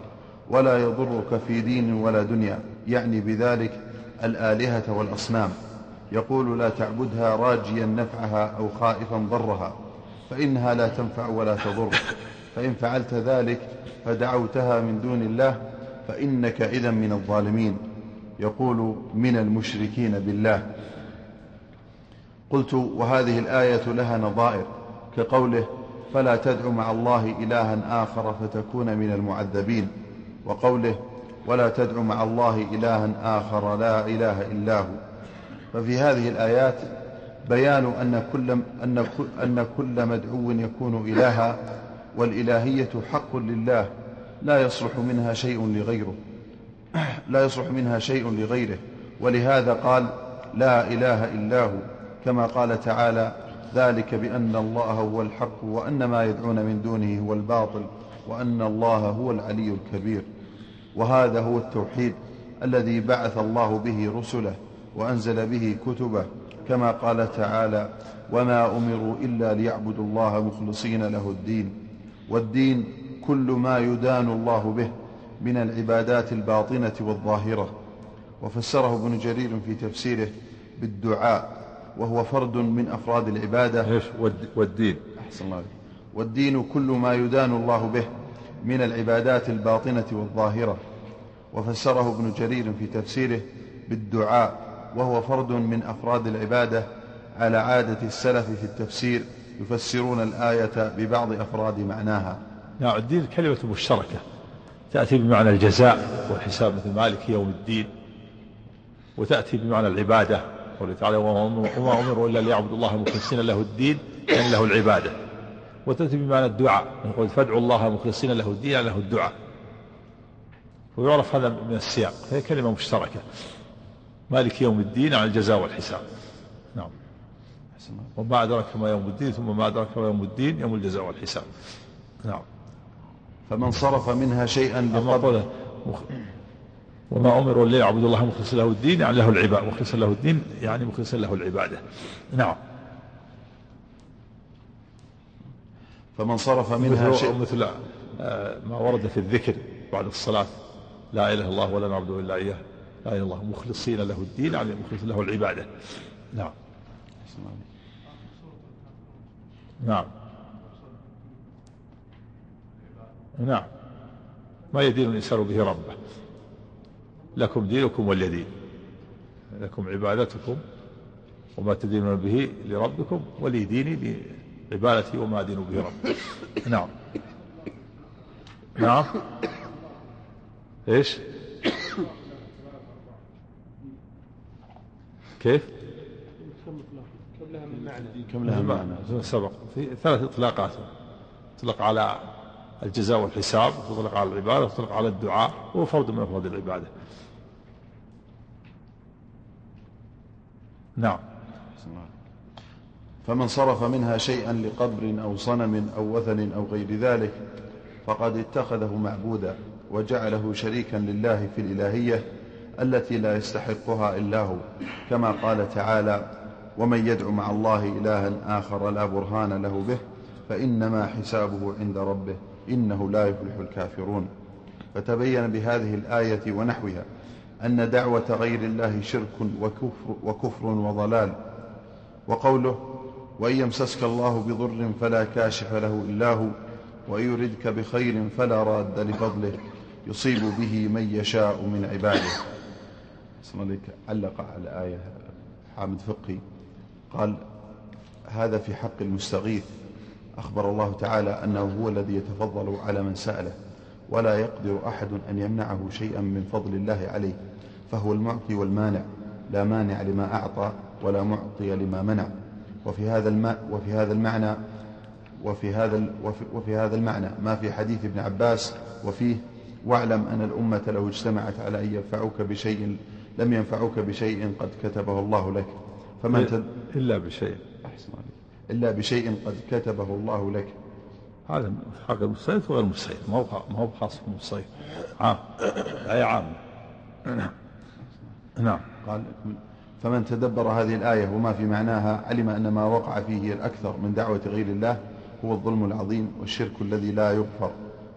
ولا يضرك في دين ولا دنيا. يعني بذلك الآلهة والأصنام. يقول لا تعبدها راجيا نفعها أو خائفا ضرها فإنها لا تنفع ولا تضر. فإن فعلت ذلك فدعوتها من دون الله فإنك إذا من الظالمين. يقول من المشركين بالله. قلت وهذه الآية لها نظائر. كقوله فلا تدع مع الله إلها آخر فتكون من المعذبين وقوله ولا تدع مع الله إلها آخر لا إله إلا هو. ففي هذه الآيات بيان أن كل, أن أن كل مدعو يكون إلها والإلهية حق لله لا يصلح منها شيء لغيره لا يصلح منها شيء لغيره. ولهذا قال لا إله إلا هو كما قال تعالى ذلك بأن الله هو الحق وأن ما يدعون من دونه هو الباطل وأن الله هو العلي الكبير. وهذا هو التوحيد الذي بعث الله به رسله وأنزل به كتبه كما قال تعالى وما أمروا إلا ليعبدوا الله مخلصين له الدين والدين كل ما يدان الله به من العبادات الباطنة والظاهرة. وفسره ابن جرير في تفسيره بالدعاء وهو فرد من أفراد العبادة. والدين. أحسن الله والدين كل ما يدان الله به من العبادات الباطنة والظاهرة. وفسره ابن جرير في تفسيره بالدعاء وهو فرد من أفراد العبادة على عادة السلف في التفسير يفسرون الآية ببعض أفراد معناها. نعم الدين كلمة مشتركة. تأتي بمعنى الجزاء والحساب مثل مالك يوم الدين. وتأتي بمعنى العبادة. قوله تعالى وما أمروا إلا ليعبدوا الله مخلصين له الدين يعني له العبادة. وتأتي بمعنى الدعاء يقول فادعوا الله مخلصين له الدين يعني له الدعاء. ويعرف هذا من السياق هي كلمة مشتركة. مالك يوم الدين عن الجزاء والحساب. نعم. وما أدرك ما يوم الدين ثم ما أدرك ما يوم الدين يوم الجزاء والحساب. نعم. فمن صرف منها شيئا بقدر وما أمروا إلا يعبد الله مخلصا له الدين يعني له العبادة مخلصا له الدين يعني مخلصا له العبادة. نعم. فمن صرف منها شيء مثل آه، ما ورد في الذكر بعد الصلاة لا إله إلا الله ولا نعبد إلا إياه لا إله إلا الله مخلصين له الدين يعني مخلص له العبادة. نعم. نعم. نعم. ما يدين الإنسان به ربه. لكم دينكم ولي دين لكم عبادتكم وما تدينون به لربكم ولي ديني لعبادتي وما أدين به ربي. (laughs) نعم. نعم. إيش؟ كيف؟ كم لها من معنى؟ كم لها من معنى؟ سبق. في ثلاث إطلاقات. تطلق على الجزاء والحساب وتطلق على العبادة وتطلق على الدعاء وهو فرد من أفراد العبادة. نعم. فمن صرف منها شيئا لقبر أو صنم أو وثن أو غير ذلك فقد اتخذه معبودا وجعله شريكا لله في الإلهية التي لا يستحقها إلا هو كما قال تعالى ومن يدع مع الله إلها آخر لا برهان له به فإنما حسابه عند ربه إنه لا يفلح الكافرون. فتبين بهذه الآية ونحوها أن دعوة غير الله شرك وكفر, وكفر وضلال. وقوله وإن يمسسك الله بضر فلا كاشف له إلا هو وإن يردك بخير فلا راد لفضله يصيب به من يشاء من عباده. علق على آية حامد فقي قال هذا في حق المستغيث. أخبر الله تعالى أنه هو الذي يتفضل على من سأله ولا يقدر أحد أن يمنعه شيئا من فضل الله عليه. فهو المعطي والمانع لا مانع لما أعطى ولا معطي لما منع. وفي هذا الماء وفي هذا المعنى وفي هذا وفي, وفي هذا المعنى. ما في حديث ابن عباس وفيه واعلم أن الأمة لو اجتمعت على أن ينفعوك بشيء لم ينفعوك بشيء قد كتبه الله لك. فمن تد... إلا بشيء. أحسن إلا بشيء قد كتبه الله لك. هذا حق المستيف وغير المستيف ما هو ما هو خاص بالمستيف عام. آية عامة نعم (coughs) نعم. قال فمن تدبر هذه الآية وما في معناها علم أن ما وقع فيه الأكثر من دعوة غير الله هو الظلم العظيم والشرك الذي لا يغفر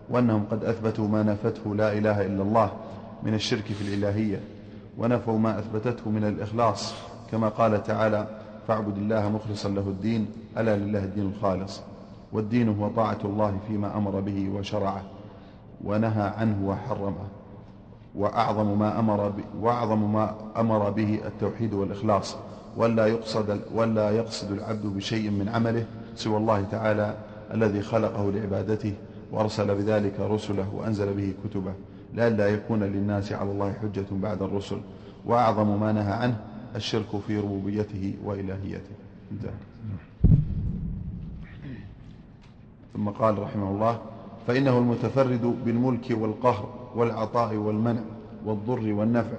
وأنهم قد أثبتوا ما نفته لا إله إلا الله من الشرك في الإلهية ونفوا ما أثبتته من الإخلاص كما قال تعالى فاعبد الله مخلصا له الدين ألا لله الدين الخالص والدين هو طاعة الله فيما أمر به وشرعه ونهى عنه وحرمه. وأعظم ما أمر وأعظم ما أمر به التوحيد والإخلاص ولا يقصد ولا يقصد العبد بشيء من عمله سوى الله تعالى الذي خلقه لعبادته وأرسل بذلك رسله وأنزل به كتبه. لئلا يكون للناس على الله حجة بعد الرسل. وأعظم ما نهى عنه الشرك في ربوبيته وإلهيته. انتهى. ثم قال رحمه الله فإنه المتفرد بالملك والقهر والعطاء والمنع والضر والنفع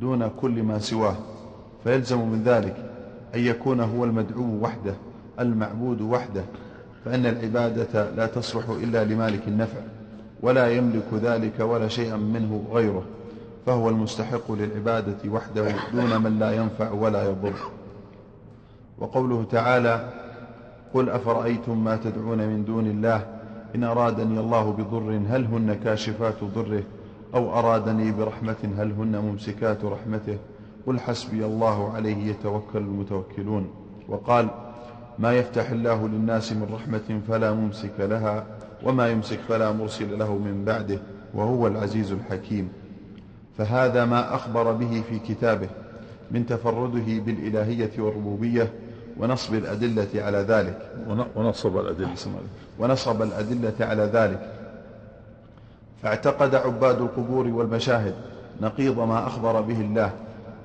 دون كل ما سواه فيلزم من ذلك أن يكون هو المدعو وحده المعبود وحده فإن العبادة لا تصلح إلا لمالك النفع ولا يملك ذلك ولا شيئا منه غيره فهو المستحق للعبادة وحده دون من لا ينفع ولا يضر. وقوله تعالى قل أفرأيتم ما تدعون من دون الله إن أرادني الله بضر هل هن كاشفات ضره؟ أو أرادني برحمة هل هن ممسكات رحمته؟ قل حسبي الله عليه يتوكل المتوكلون. وقال ما يفتح الله للناس من رحمة فلا ممسك لها وما يمسك فلا مرسل له من بعده وهو العزيز الحكيم. فهذا ما أخبر به في كتابه من تفرده بالإلهية والربوبية ونصب الأدلة على ذلك. ونصب الأدلة ونصب الأدلة على ذلك. فاعتقد عباد القبور والمشاهد نقيض ما أخبر به الله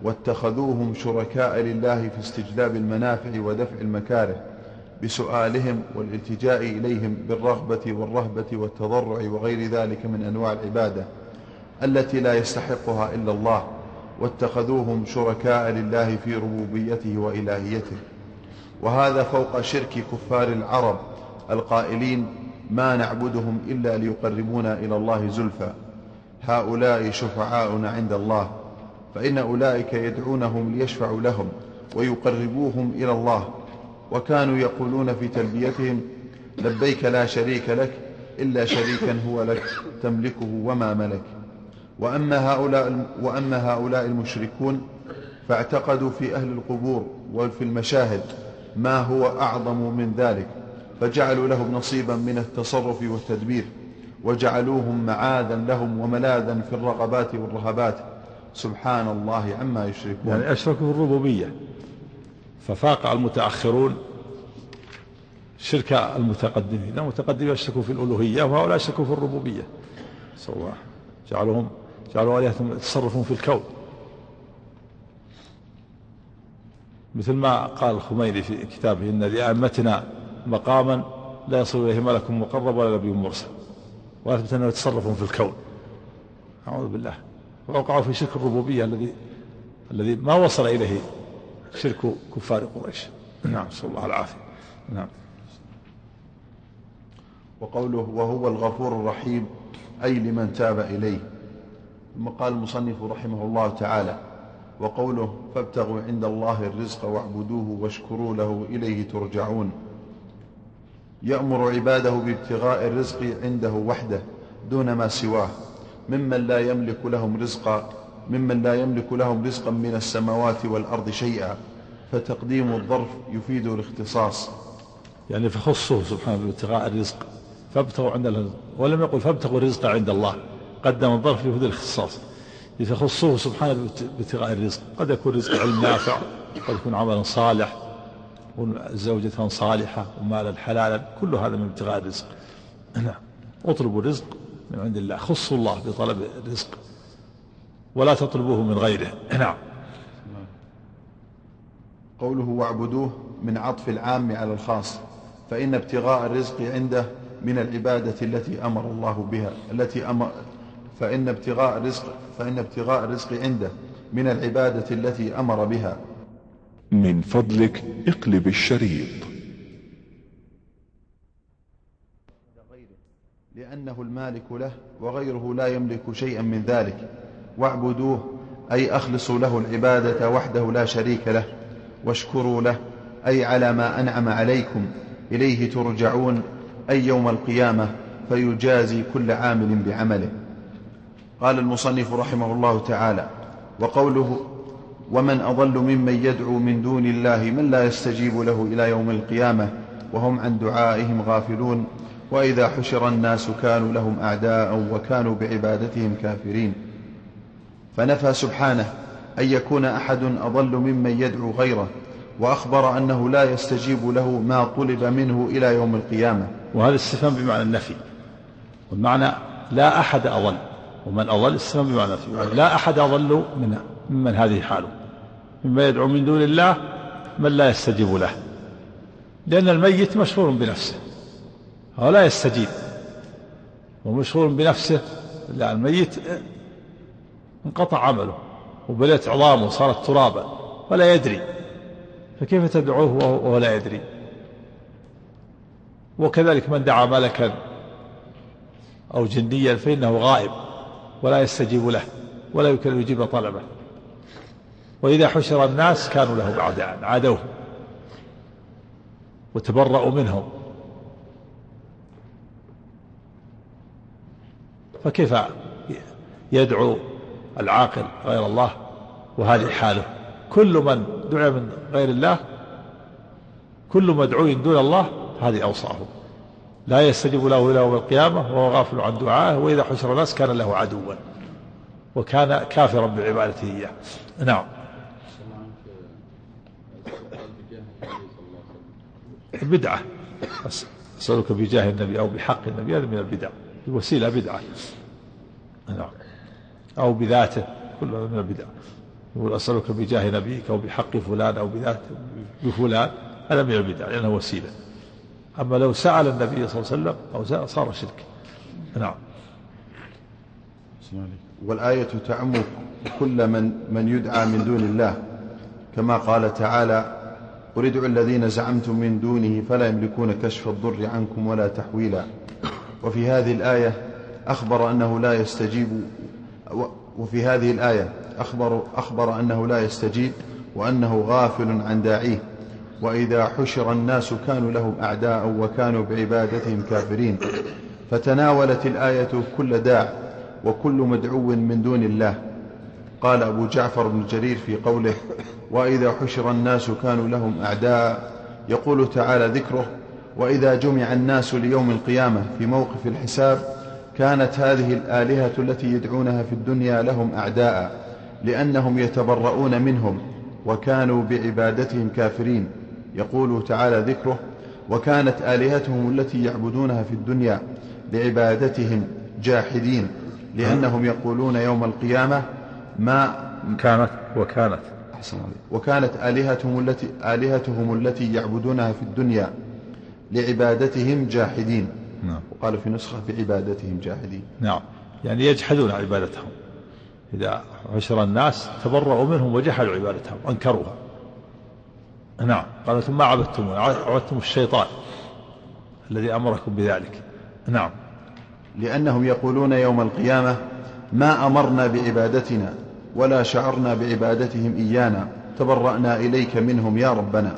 واتخذوهم شركاء لله في استجلاب المنافع ودفع المكاره بسؤالهم والالتجاء إليهم بالرغبة والرهبة والتضرع وغير ذلك من أنواع العبادة التي لا يستحقها إلا الله واتخذوهم شركاء لله في ربوبيته وإلهيته. وهذا فوق شرك كفار العرب القائلين ما نعبدهم إلا ليقربونا إلى الله زلفى. هؤلاء شفعاؤنا عند الله فإن أولئك يدعونهم ليشفعوا لهم ويقربوهم إلى الله. وكانوا يقولون في تلبيتهم لبيك لا شريك لك إلا شريكا هو لك تملكه وما ملك. وأما هؤلاء, وأما هؤلاء المشركون فاعتقدوا في أهل القبور وفي المشاهد ما هو أعظم من ذلك؟ فجعلوا لهم نصيبا من التصرف والتدبير وجعلوهم معاذا لهم وملاذا في الرغبات والرهبات. سبحان الله عما يشركون. يعني أشركوا في الربوبية. ففاق المتأخرون شرك المتقدمين. المتقدمين أشركوا في الألوهية وهؤلاء أشركوا في الربوبية. سواء جعلهم جعلوا آلهتهم يتصرفون في الكون. مثل ما قال الخميني في كتابه إن لأئمتنا مقاما لا يصل إليه ملك مقرب ولا نبي مرسل وأثبت أنه يتصرفون في الكون. أعوذ بالله. ووقعوا في شرك الربوبية الذي الذي ما وصل إليه شرك كفار قريش. نعم نسأل الله العافية. نعم. وقوله وهو الغفور الرحيم أي لمن تاب إليه. ثم قال المصنف رحمه الله تعالى وقوله فابتغوا عند الله الرزق واعبدوه واشكروا له إليه ترجعون. يأمر عباده بابتغاء الرزق عنده وحده دون ما سواه. ممن لا يملك لهم رزقا ممن لا يملك لهم رزقا من السماوات والأرض شيئا. فتقديم الظرف يفيد الاختصاص. يعني فخصه سبحانه بابتغاء الرزق فابتغوا عند الله. ولم يقل فابتغوا الرزق عند الله قدم الظرف يفيد الاختصاص. فخصه سبحانه بابتغاء الرزق. قد يكون رزق علم نافع قد يكون عملا صالح زوجة صالحة ومالا حلالا كل هذا من ابتغاء الرزق. نعم. اطلبوا الرزق من عند الله. خصوا الله بطلب الرزق ولا تطلبوه من غيره. نعم. قوله واعبدوه من عطف العام على الخاص فإن ابتغاء الرزق عنده من العبادة التي أمر الله بها التي أمر فإن ابتغاء الرزق فإن ابتغاء الرزق عنده من العبادة التي أمر بها. من فضلك اقلب الشريط. لأنه المالك له وغيره لا يملك شيئا من ذلك. واعبدوه أي أخلصوا له العبادة وحده لا شريك له. واشكروا له أي على ما أنعم عليكم. إليه ترجعون أي يوم القيامة فيجازي كل عامل بعمله. قال المصنف رحمه الله تعالى وقوله ومن أضل ممن يدعو من دون الله من لا يستجيب له إلى يوم القيامة وهم عن دعائهم غافلون وإذا حشر الناس كانوا لهم أعداء وكانوا بعبادتهم كافرين. فنفى سبحانه أن يكون أحد أضل ممن يدعو غيره وأخبر أنه لا يستجيب له ما طلب منه إلى يوم القيامة. وهذا الاستفهام بمعنى النفي. والمعنى لا أحد أضل. ومن أضل استفهام بمعنى النفي لا أحد أضل من ممن هذه حاله. مما يدعو من دون الله من لا يستجيب له. لأن الميت مشغول بنفسه. هو لا يستجيب. ومشغول بنفسه لا الميت انقطع عمله وبلت عظامه صارت ترابا ولا يدري. فكيف تدعوه وهو لا يدري؟ وكذلك من دعا ملكا أو جنيا فإنه غائب. ولا يستجيب له ولا يمكن أن يجيب طلبه. وإذا حشر الناس كانوا لهم أعداء عادوه وتبرأوا منهم. فكيف يدعو العاقل غير الله؟ وهذه حاله. كل من دعا من غير الله كل مدعو دون الله هذه أوصافه. لا يستجيب له إلى يوم القيامة وهو غافل عن دعائه وإذا حشر الناس كان له عدوا وكان كافرا بعبادته إياه. نعم. بدعة. أسألك بجاه النبي أو بحق النبي هذا من البدع الوسيلة بدعة. نعم. أو بذاته كلها من البدع. يقول أسألك بجاه نبيك أو بحق فلان أو بذات بفلان هذا من البدع لأنه وسيلة. أما لو سأل النبي صلى الله عليه وسلم أو صار شرك. نعم. والآية تعم كل من من يدعى من دون الله. كما قال تعالى قل ادعوا الذين زعمتم من دونه فلا يملكون كشف الضر عنكم ولا تحويلا. وفي هذه الآية أخبر أنه لا يستجيب وفي هذه الآية أخبر, أخبر أنه لا يستجيب وأنه غافل عن داعيه. وإذا حشر الناس كانوا لهم أعداء وكانوا بعبادتهم كافرين. فتناولت الآية كل داع وكل مدعو من دون الله. قال أبو جعفر بن جرير في قوله وإذا حشر الناس كانوا لهم أعداء يقول تعالى ذكره وإذا جمع الناس ليوم القيامة في موقف الحساب كانت هذه الآلهة التي يدعونها في الدنيا لهم أعداء لأنهم يتبرؤون منهم وكانوا بعبادتهم كافرين. يقول تعالى ذكره وكانت آلهتهم التي يعبدونها في الدنيا بعبادتهم جاحدين لأنهم يقولون يوم القيامة ما كانت وكانت. وكانت آلهتهم التي آلهتهم التي يعبدونها في الدنيا لعبادتهم جاحدين. نعم. وقال في نسخة بعبادتهم جاحدين. نعم. يعني يجحدون عبادتهم. إذا عشر الناس تبرؤوا منهم وجحدوا عبادتهم أنكروها. نعم. قال ثم عبدتم عبدتم الشيطان الذي أمركم بذلك. نعم. لأنهم يقولون يوم القيامة ما أمرنا بعبادتنا ولا شعرنا بعبادتهم إيانا تبرأنا إليك منهم يا ربنا.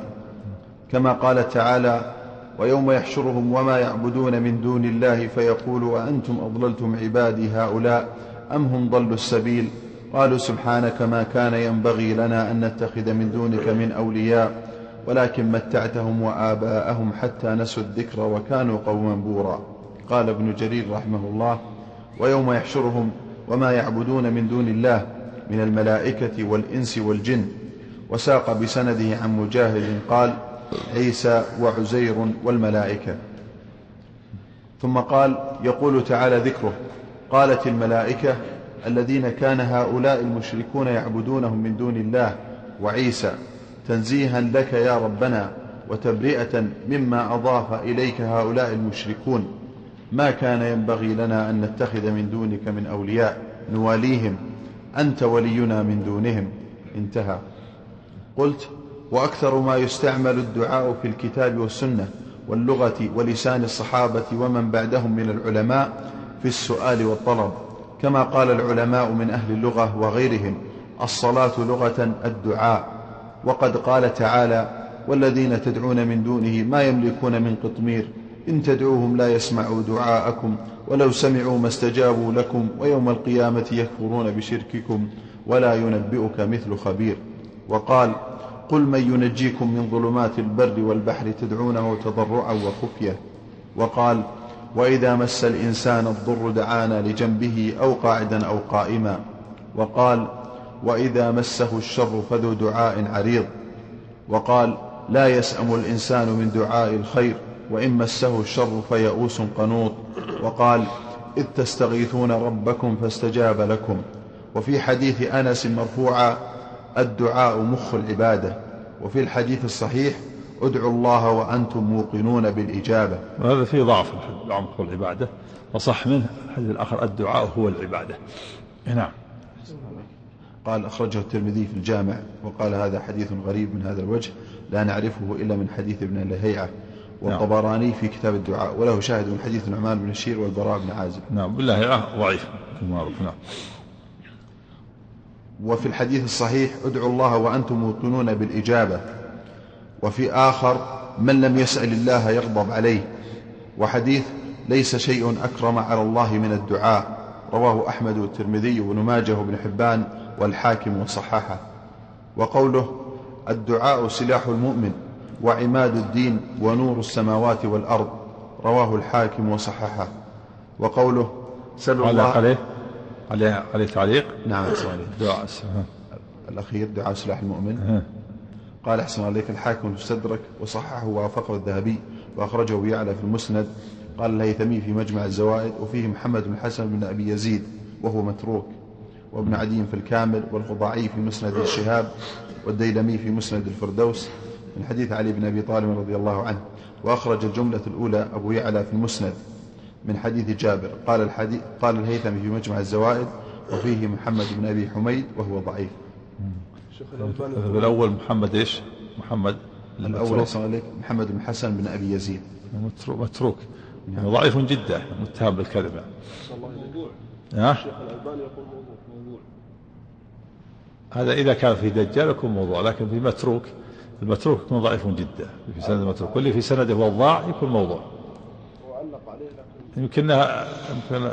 كما قال تعالى ويوم يحشرهم وما يعبدون من دون الله فيقول وأنتم أضللتم عبادي هؤلاء أم هم ضلوا السبيل؟ قالوا سبحانك ما كان ينبغي لنا أن نتخذ من دونك من أولياء. ولكن متعتهم وآباءهم حتى نسوا الذكر وكانوا قوما بورا. قال ابن جرير رحمه الله ويوم يحشرهم وما يعبدون من دون الله من الملائكة والإنس والجن. وساق بسنده عن مجاهد قال عيسى وعزير والملائكة. ثم قال يقول تعالى ذكره قالت الملائكة الذين كان هؤلاء المشركون يعبدونهم من دون الله وعيسى. تنزيها لك يا ربنا وتبرئة مما أضاف إليك هؤلاء المشركون. ما كان ينبغي لنا أن نتخذ من دونك من أولياء نواليهم. أنت ولينا من دونهم. انتهى. قلت وأكثر ما يستعمل الدعاء في الكتاب والسنة واللغة ولسان الصحابة ومن بعدهم من العلماء في السؤال والطلب. كما قال العلماء من أهل اللغة وغيرهم الصلاة لغة الدعاء. وقد قال تعالى والذين تدعون من دونه ما يملكون من قطمير إن تدعوهم لا يسمعوا دعاءكم ولو سمعوا ما استجابوا لكم ويوم القيامة يكفرون بشرككم ولا ينبئك مثل خبير. وقال قل من ينجيكم من ظلمات البر والبحر تدعونه تضرعا وخفية. وقال وإذا مس الإنسان الضر دعانا لجنبه أو قاعدا أو قائما. وقال وإذا مسه الشر فذو دعاء عريض. وقال لا يسأم الإنسان من دعاء الخير وإن مسه الشر فيئوس قنوط. وقال إذ تستغيثون ربكم فاستجاب لكم. وفي حديث أنس مرفوعا الدعاء مخ العبادة. وفي الحديث الصحيح ادعوا الله وأنتم موقنون بالإجابة. وهذا فيه ضعف العمق والعبادة. وصح منه الحديث الآخر الدعاء هو العبادة. نعم. قال أخرجه الترمذي في الجامع وقال هذا حديث غريب من هذا الوجه لا نعرفه إلا من حديث ابن لهيعة والطبراني في كتاب الدعاء وله شاهد من حديث نعمان بن الشير والبراء بن عازب. نعم بالله ضعيف. المعروف نعم. وفي الحديث الصحيح ادعوا الله وأنتم موقنون بالإجابة وفي آخر من لم يسأل الله يغضب عليه وحديث ليس شيء أكرم على الله من الدعاء رواه أحمد والترمذي وابن ماجه وابن حبان والحاكم وصححه وقوله الدعاء سلاح المؤمن وعماد الدين ونور السماوات والأرض. رواه الحاكم وصححه. وقوله سلوا علق الله عليه عليه عليه تعليق؟ نعم. سؤالي دعاء الأخير دعاء سلاح المؤمن. قال أحسن عليك الحاكم في السدرك وصححه ووافقه الذهبي وأخرجه يعلى في المسند. قال الهيثمي في مجمع الزوائد وفيه محمد بن الحسن بن أبي يزيد وهو متروك. وابن عدي في الكامل والخضاعي في مسند الشهاب والديلمي في مسند الفردوس من حديث علي بن أبي طالب رضي الله عنه. وأخرج الجملة الأولى أبو يعلى في المسند من حديث جابر. قال الحديث قال الهيثمي في مجمع الزوائد وفيه محمد بن أبي حميد وهو ضعيف. الأول محمد إيش؟ محمد. الأول عليك. محمد بن حسن بن أبي يزيد. متروك, متروك. يعني ضعيف جدا متهم بالكذب يعني. ها؟ الشيخ الألباني يقول هذا إذا كان في دجال يكون موضوع لكن في متروك المتروك يكون ضعيف جدا. في سند المتروك واللي في سنده وضاع يكون موضوع. وعلق عليه لكن يمكنها يمكن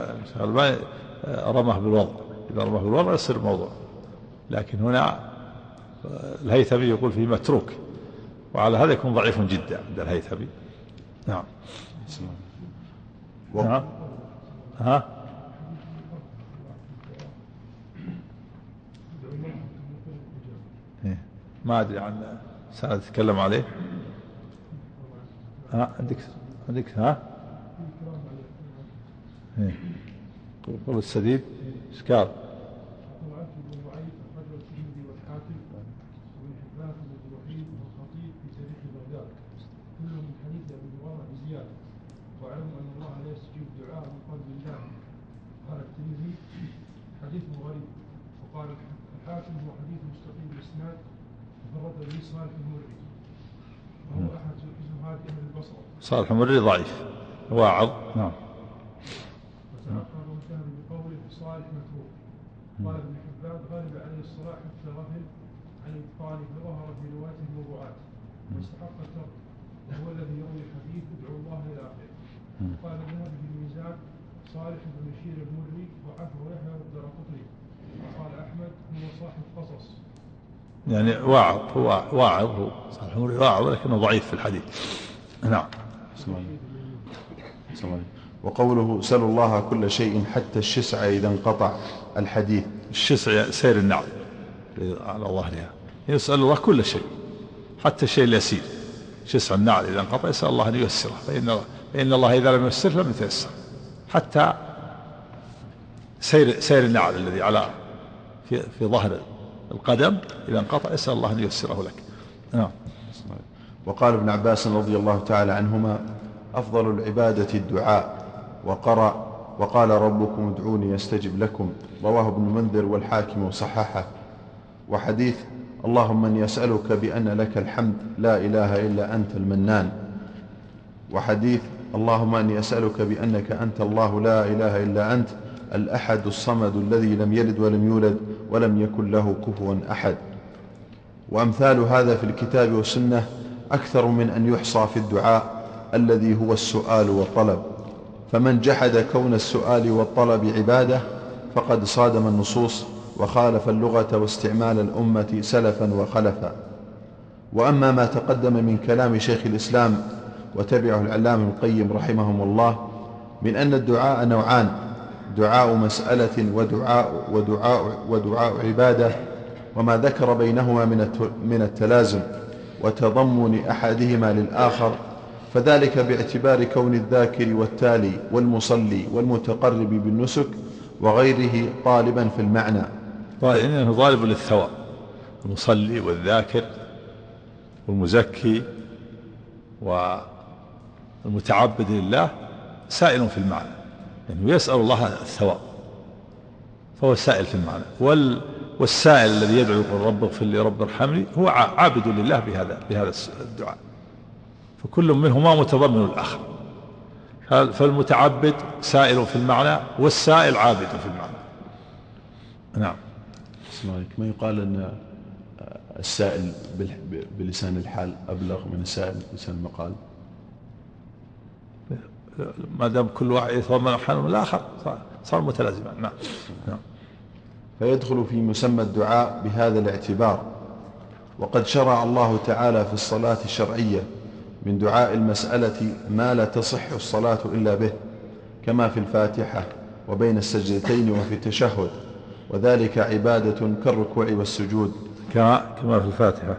رمه بالوضع. إذا رمه بالوضع يصير موضوع. لكن هنا الهيثمي يقول فيه متروك وعلى هذا يكون ضعيف جدا عند الهيثمي. نعم. نعم. ها؟ ما أدري عن سنة تتكلم عليه. ها عندك عندك ها؟ إيه. قول السديد. صالح المري ضعيف. واعظ نعم. صالح متروك قال ابن حبان غلب عليه الصلاح حتى عن في واستحق الترك وهو الذي يروي ادعو الله في الميزان صالح بن بشير المري وعفو يحيى الدار قطري وقال أحمد هو صاحب قصص. يعني واعظ هو واعظ هو صالح المري واعظ لكنه ضعيف في الحديث. نعم. وقوله سلوا الله كل شيء حتى الشسع إذا انقطع الحديث. الشسع سير النعم. على ظهرها يسأل الله كل شيء حتى الشيء اليسير. شسع النعل إذا انقطع يسأل الله أن ييسره. فإن, فإن الله إذا لم ييسر لم يتيسر. حتى سير سير النعل الذي على في, في ظهر القدم إذا انقطع يسأل الله أن ييسره لك. نعم. وقال ابن عباس رضي الله تعالى عنهما أفضل العبادة الدعاء وقرأ وقال ربكم ادعوني يستجب لكم. رواه ابن منذر والحاكم وصححه وحديث اللهم من يسألك بأن لك الحمد لا إله إلا أنت المنان. وحديث اللهم أني أسألك بأنك أنت الله لا إله إلا أنت الأحد الصمد الذي لم يلد ولم يولد ولم يكن له كفوا أحد. وأمثال هذا في الكتاب والسنة أكثر من أن يحصى في الدعاء الذي هو السؤال والطلب. فمن جحد كون السؤال والطلب عبادة فقد صادم النصوص وخالف اللغة واستعمال الأمة سلفا وخلفا. وأما ما تقدم من كلام شيخ الإسلام وتبعه العلام القيم رحمهم الله من أن الدعاء نوعان دعاء مسألة ودعاء, ودعاء, ودعاء عبادة وما ذكر بينهما من التلازم وتضمن أحدهما للآخر فذلك باعتبار كون الذاكر والتالي والمصلي والمتقرب بالنسك وغيره طالبا في المعنى. إنه طالب للثواب المصلي والذاكر والمزكي والمتعبد لله سائل في المعنى. يعني يسأل الله الثواب. فهو سائل في المعنى. وال والسائل الذي يدعو يقول رب اغفر لي رب ارحمني هو عابد لله بهذا بهذا الدعاء. فكل منهما متضمن الآخر فالمتعبد سائل في المعنى والسائل عابد في المعنى. نعم. ما يقال أن السائل بلسان الحال أبلغ من السائل بلسان المقال. ما دام كل واحد يتضمن حال الآخر صار متلازما. نعم. نعم. فيدخل في مسمى الدعاء بهذا الاعتبار. وقد شرع الله تعالى في الصلاة الشرعية من دعاء المسألة ما لا تصح الصلاة إلا به كما في الفاتحة وبين السجدتين وفي التشهد. وذلك عبادة كالركوع والسجود. كما كما في الفاتحة.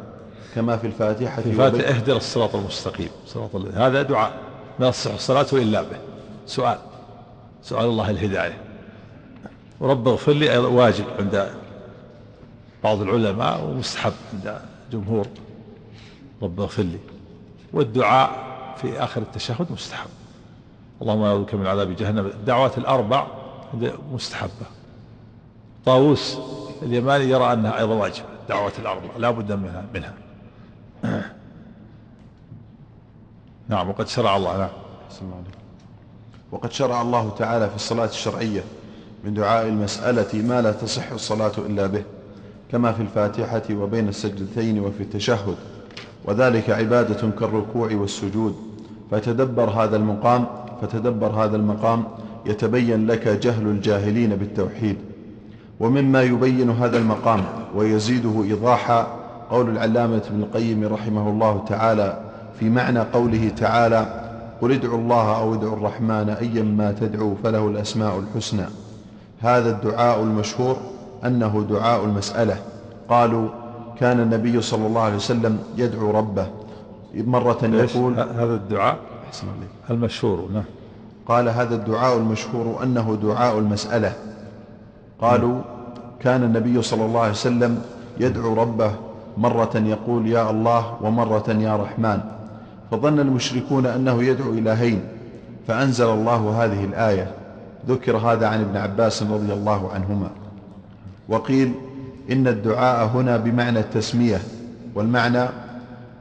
كما في الفاتحة في الفاتحة اهدر الصراط المستقيم. صراط هذا دعاء. لا تصح الصلاة إلا به. سؤال. سؤال الله الهداية. ورب اغفر لي واجب عند بعض العلماء ومستحب عند جمهور. رب اغفر لي. والدعاء في آخر التشهد مستحب. اللهم أعوذ بك من عذاب جهنم. الدعوات الأربع مستحبة. طاووس اليماني يرى أنها أيضا واجب الدعوات الأربع لا بد منها منها. نعم وقد شرع الله نعم. وقد شرع الله تعالى في الصلاة الشرعية من دعاء المسألة ما لا تصح الصلاة إلا به كما في الفاتحة وبين السجدتين وفي التشهد. وذلك عبادة كالركوع والسجود. فتدبر هذا المقام فتدبر هذا المقام يتبين لك جهل الجاهلين بالتوحيد. ومما يبين هذا المقام ويزيده إيضاحا قول العلامة ابن القيم رحمه الله تعالى في معنى قوله تعالى قل ادعوا الله أو ادعوا الرحمن أيا ما تدعوا فله الأسماء الحسنى. هذا الدعاء المشهور أنه دعاء المسألة. قالوا كان النبي صلى الله عليه وسلم يدعو ربه. مرة يقول هذا الدعاء؟ المشهور نعم. قال هذا الدعاء المشهور أنه دعاء المسألة. قالوا كان النبي صلى الله عليه وسلم يدعو ربه. مرة يقول يا الله ومرة يا رحمن. فظن المشركون أنه يدعو إلهين فأنزل الله هذه الآية ذكر هذا عن ابن عباس رضي الله عنهما وقيل إن الدعاء هنا بمعنى التسمية والمعنى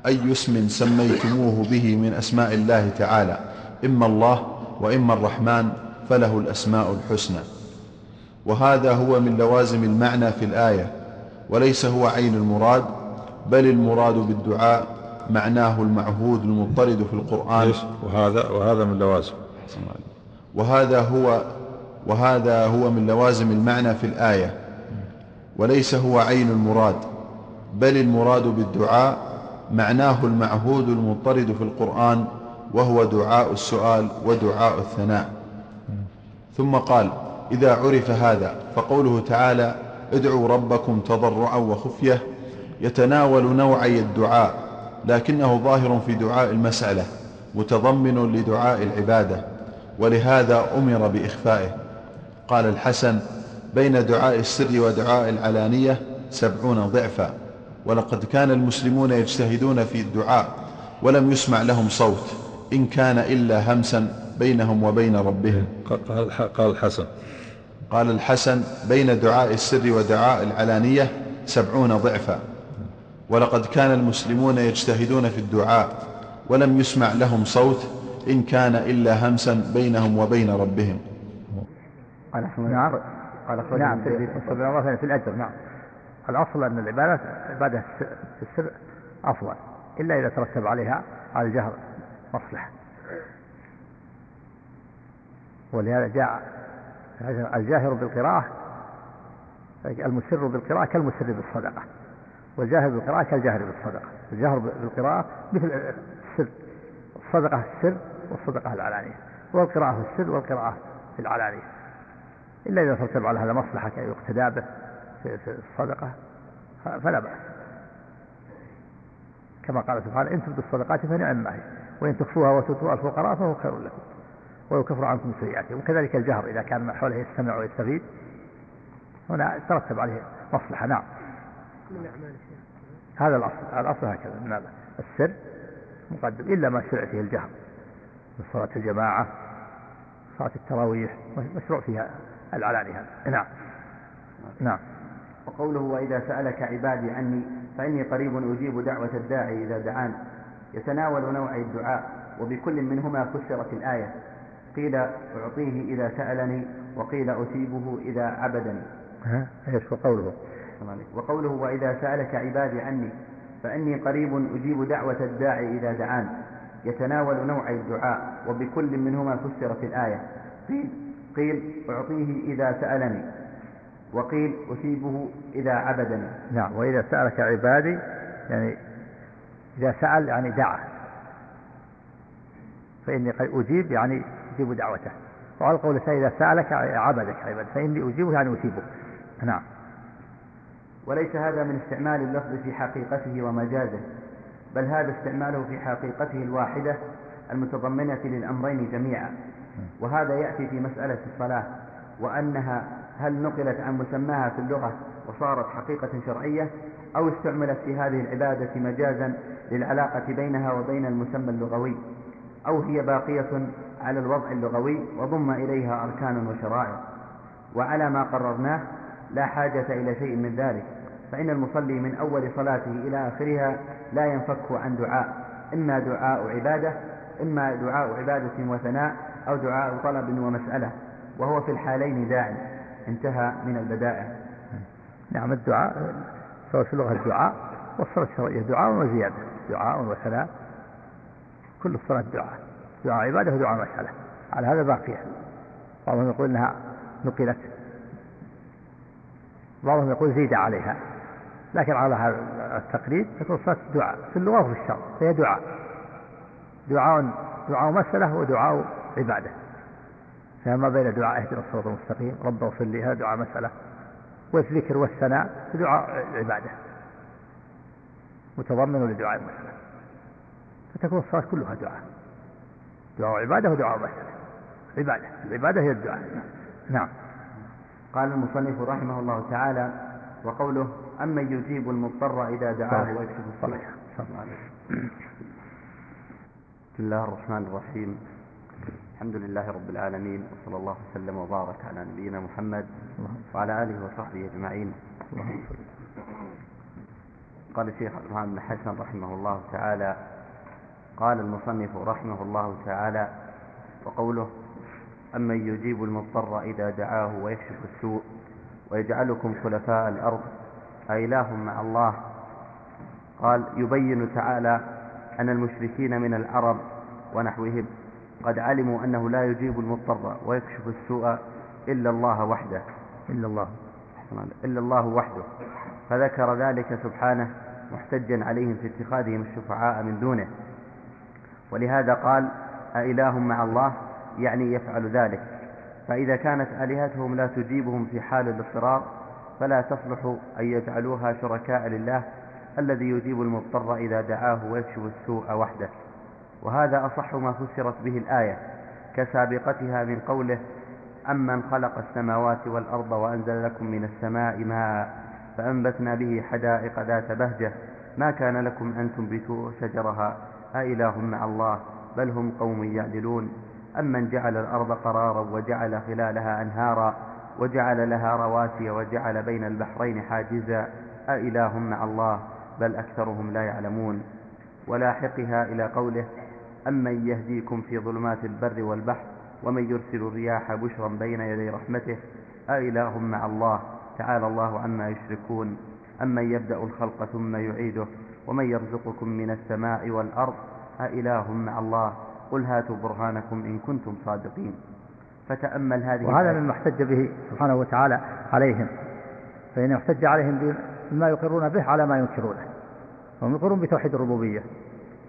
أي اسم سميتموه به من أسماء الله تعالى إما الله وإما الرحمن فله الأسماء الحسنى. وهذا هو من لوازم المعنى في الآية وليس هو عين المراد بل المراد بالدعاء معناه المعهود المضطرد في القرآن. وهذا وهذا من لوازم. وهذا هو وهذا هو من لوازم المعنى في الآية. وليس هو عين المراد بل المراد بالدعاء معناه المعهود المضطرد في القرآن وهو دعاء السؤال ودعاء الثناء. ثم قال إذا عرف هذا فقوله تعالى ادعوا ربكم تضرعا وخفية يتناول نوعي الدعاء لكنه ظاهر في دعاء المسألة متضمن لدعاء العبادة ولهذا أمر بإخفائه. قال الحسن بين دعاء السر ودعاء العلانية سبعون ضعفا ولقد كان المسلمون يجتهدون في الدعاء ولم يسمع لهم صوت إن كان إلا همسا بينهم وبين ربهم. قال الحسن. قال الحسن بين دعاء السر ودعاء العلانية سبعون ضعفا. ولقد كان المسلمون يجتهدون في الدعاء ولم يسمع لهم صوت إن كان إلا همسا بينهم وبين ربهم. قال نعم. قال نعم في, في الأجر. نعم. الأصل أن العبادة عبادة في السر أفضل إلا إذا ترتب عليها على الجهر مصلحة. ولهذا جاء الجاهر بالقراءة المسر بالقراءة كالمسر بالصدقة. والجاهر بالقراءة كالجاهر بالصدقة. الجهر بالقراءة مثل السر. الصدقة السر والصدقة العلانية. والقراءة في السر والقراءة في العلانية. إلا إذا ترتب على هذا مصلحة كي يقتدى به في الصدقة فلا بأس. كما قال سبحانه إن تبدوا الصدقات فنعم ما هي. وإن تخفوها وتؤتوها الفقراء فهو خير لكم. ويكفر عنكم سيئاتهم. وكذلك الجهر إذا كان من حوله يستمع ويستفيد هنا ترتب عليه مصلحة. نعم. هذا الأصل الأصل هكذا من هذا. السر مقدم إلا ما شرع فيه الجهر. من صلاة الجماعة صلاة التراويح مشروع فيها العلاني هذا. نعم. نعم. وقوله وإذا سألك عبادي عني فإني قريب أجيب دعوة الداعي إذا دعان. يتناول نوعي الدعاء وبكل منهما فسرت الآية. قيل أعطيه إذا سألني وقيل أثيبه إذا عبدني. ها إيش وقوله وقوله وإذا سألك عبادي عني فإني قريب أجيب دعوة الداعي إذا دعان. يتناول نوعي الدعاء وبكل منهما فسرت الآية. قيل قيل أعطيه إذا سألني. وقيل أثيبه إذا عبدني. نعم وإذا سألك عبادي يعني إذا سأل يعني دعا. فإني قد أجيب يعني أجيب دعوته. وعلى قول إذا سألك عبدك عباد فإني أجيبه يعني أجيبه نعم. وليس هذا من استعمال اللفظ في حقيقته ومجازه بل هذا استعماله في حقيقته الواحدة المتضمنة للأمرين جميعا. وهذا يأتي في مسألة الصلاة وأنها هل نقلت عن مسماها في اللغة وصارت حقيقة شرعية أو استعملت في هذه العبادة مجازا للعلاقة بينها وبين المسمى اللغوي أو هي باقية على الوضع اللغوي وضم إليها أركان وشرائع. وعلى ما قررناه لا حاجة إلى شيء من ذلك. فإن المصلي من أول صلاته إلى آخرها لا ينفك عن دعاء إما دعاء عبادة إما دعاء عبادة وثناء أو دعاء طلب ومسألة وهو في الحالين داع انتهى من البدائع. نعم الدعاء سواء في اللغة الدعاء والصلاة الشرعية دعاء وزيادة دعاء وثناء كل الصلاة دعاء دعاء عبادة ودعاء مسألة على هذا باقية. بعضهم يقول إنها نقلت بعضهم يقول زيد عليها. لكن على هذا التقليد تكون صلاة دعاء في اللغة وفي الشرع فهي دعاء. دعاء دعاء مسألة ودعاء عبادة. فما بين دعاء اهدنا الصراط المستقيم رب اغفر لي هذا دعاء مسألة والذكر والثناء دعاء عبادة. متضمن لدعاء المسألة. فتكون الصلاة كلها دعاء. دعاء عبادة ودعاء مسألة. عبادة. العبادة هي الدعاء. نعم. قال المصنف رحمه الله تعالى وقوله أمن يجيب المضطر إذا دعاه ويكشف الصلاة بسم الله الرحمن الرحيم. الحمد لله رب العالمين وصلى الله وسلم وبارك على نبينا محمد وعلى آله وصحبه أجمعين. قال الشيخ عبد بن حسن رحمه الله تعالى قال المصنف رحمه الله تعالى وقوله أمن يجيب المضطر إذا دعاه ويكشف السوء ويجعلكم خلفاء الأرض أإله مع الله. قال يبين تعالى أن المشركين من العرب ونحوهم قد علموا أنه لا يجيب المضطر ويكشف السوء إلا الله وحده. إلا الله. إلا الله وحده. فذكر ذلك سبحانه محتجا عليهم في اتخاذهم الشفعاء من دونه. ولهذا قال أإله مع الله يعني يفعل ذلك. فإذا كانت آلهتهم لا تجيبهم في حال الاضطرار فلا تصلح أن يجعلوها شركاء لله الذي يجيب المضطر إذا دعاه ويكشف السوء وحده. وهذا أصح ما فسرت به الآية كسابقتها من قوله أمن خلق السماوات والأرض وأنزل لكم من السماء ماء فأنبتنا به حدائق ذات بهجة. ما كان لكم أن تنبتوا شجرها؟ أإله مع الله؟ بل هم قوم يعدلون. أمن جعل الأرض قرارا وجعل خلالها أنهارا وجعل لها رواسي وجعل بين البحرين حاجزا. أإله مع الله بل أكثرهم لا يعلمون. ولاحقها إلى قوله أمن يهديكم في ظلمات البر والبحر ومن يرسل الرياح بشرا بين يدي رحمته. أإله مع الله تعالى الله عما يشركون. أمن يبدأ الخلق ثم يعيده. ومن يرزقكم من السماء والأرض؟ أإله مع الله. قل هاتوا برهانكم إن كنتم صادقين. فتأمل هذه وهذا مما احتج به سبحانه وتعالى عليهم. فإنه احتج عليهم بما يقرون به على ما ينكرونه. هم يقرون بتوحيد الربوبية.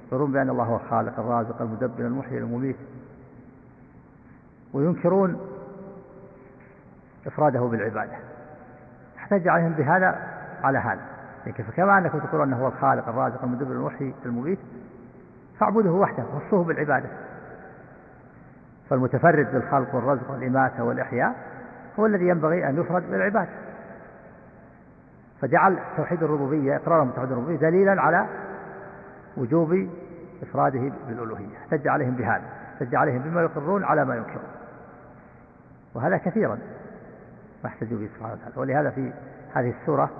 يقرون بأن الله هو الخالق الرازق المدبر المحيي المميت. وينكرون إفراده بالعبادة. احتج عليهم بهذا على هذا. فكما أنكم تقولون أنه هو الخالق الرازق المدبر المحيي المميت فاعبده وحده وصفه بالعبادة. فالمتفرد بالخلق والرزق والإماتة والإحياء هو الذي ينبغي أن يفرد بالعبادة فجعل توحيد الربوبية إقرارهم بتوحيد الربوبية دليلا على وجوب إفراده بالألوهية. احتج عليهم بهذا احتج عليهم بما يقرون على ما ينكرون. وهذا كثيرا ما احتجوا به سبحانه وتعالى. ولهذا في هذه السورة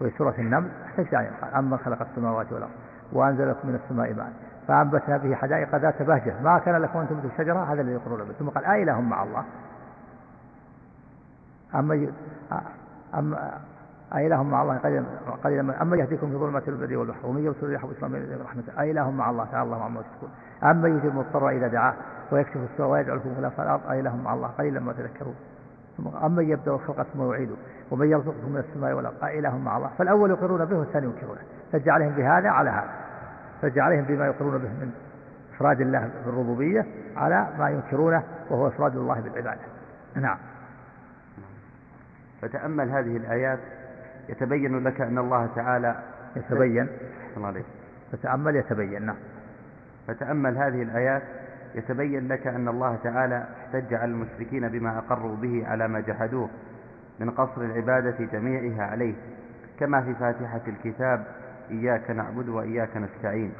وهي سورة النمل احتج عليهم قال أما خلق السماوات والأرض وأنزل لكم من السماء ماء. فأنبتنا به حدائق ذات بهجة. ما كان لكم أن تنبتوا الشجرة؟ هذا الذي يقرون به. ثم قال آئله مع الله. أما. أما أإله مع الله قليلا قليلا أما يهديكم في ظلمات البر والبحر ومن يرسل الرياح بشرا بين رحمته. أإله مع الله تعالى الله عما يشركون. أما يجيب المضطر إذا دعاه ويكشف السوء ويجعلكم خلفاء الأرض أإله مع الله قليلا ما تذكرون. أمن يبدأ الخلق ثم يعيده ومن يرزقكم من السماء والأرض إله مع الله. فالأول يقرون به والثاني ينكرونه. فج عليهم بهذا على هذا. فج عليهم بما يقرون به من إفراد الله بالربوبية على ما ينكرونه وهو إفراد الله بالعبادة. نعم. فتأمل هذه الآيات يتبين لك أن الله تعالى يتبين. الله عليك فتأمل يتبين. نعم. فتأمل هذه الآيات يتبين لك أن الله تعالى احتج على المشركين بما أقروا به على ما جحدوه من قصر العبادة جميعها عليه كما في فاتحة الكتاب إياك نعبد وإياك نستعين.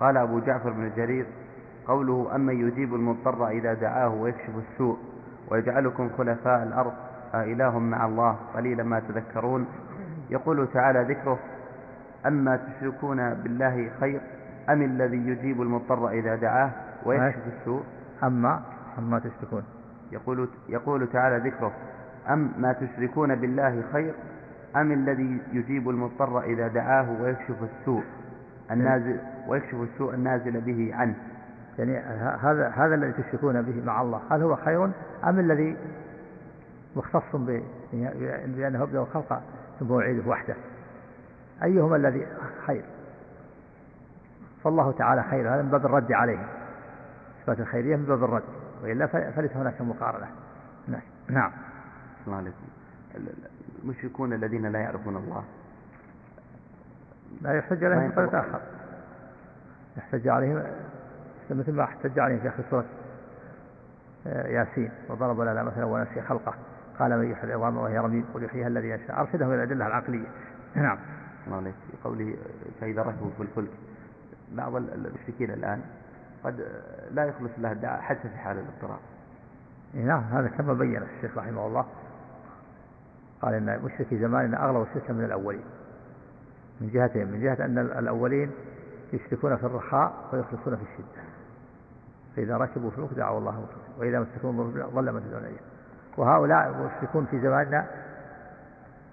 قال أبو جعفر بن جرير قوله أمن يجيب المضطر إذا دعاه ويكشف السوء ويجعلكم خلفاء الأرض أإله مع الله قليلا ما تذكرون. يقول تعالى ذكره أما تشركون بالله خير أم الذي يجيب المضطر إذا دعاه ويكشف السوء؟ أما أما تشركون. يقول, يقول تعالى ذكره أم ما تشركون بالله خير أم الذي يجيب المضطر إذا دعاه ويكشف السوء النازل ويكشف السوء النازل به عنه؟ يعني هذا هذا الذي تشركون به مع الله هل هو خير أم الذي مختص بأنه يبدأ الخلق ثم يعيده وحده؟ أيهما الذي خير؟ فالله تعالى خير هذا من باب الرد عليه إثبات الخيرية من باب الرد وإلا فليس هناك مقارنة. نعم. الله عليكم. المشركون الذين لا يعرفون الله. لا يحتج عليهم بطريقة آخر. يحتج عليهم مثل ما احتج عليهم في آخر سورة آه، ياسين وضرب لنا مثلا ونسي خلقه. قال من يحيي العظام وهي رميم قل يحييها الذي يشاء. أرشدهم إلى الأدلة العقلية. (clears throat) نعم. الله عليك. في قوله فإذا ركبوا في الفلك بعض المشركين الآن قد لا يخلص له الدعاء حتى في حال الاضطراب. نعم هذا كما بين الشيخ رحمه الله. قال إن مشركي زماننا أغلب الشرك من الأولين. من جهتين من جهة أن الأولين يشركون في الرخاء ويخلصون في الشدة. فإذا ركبوا في الوقت دعوا الله مخلصين وإذا مسكون ظل ما تدعون إليه وهؤلاء يشركون في زماننا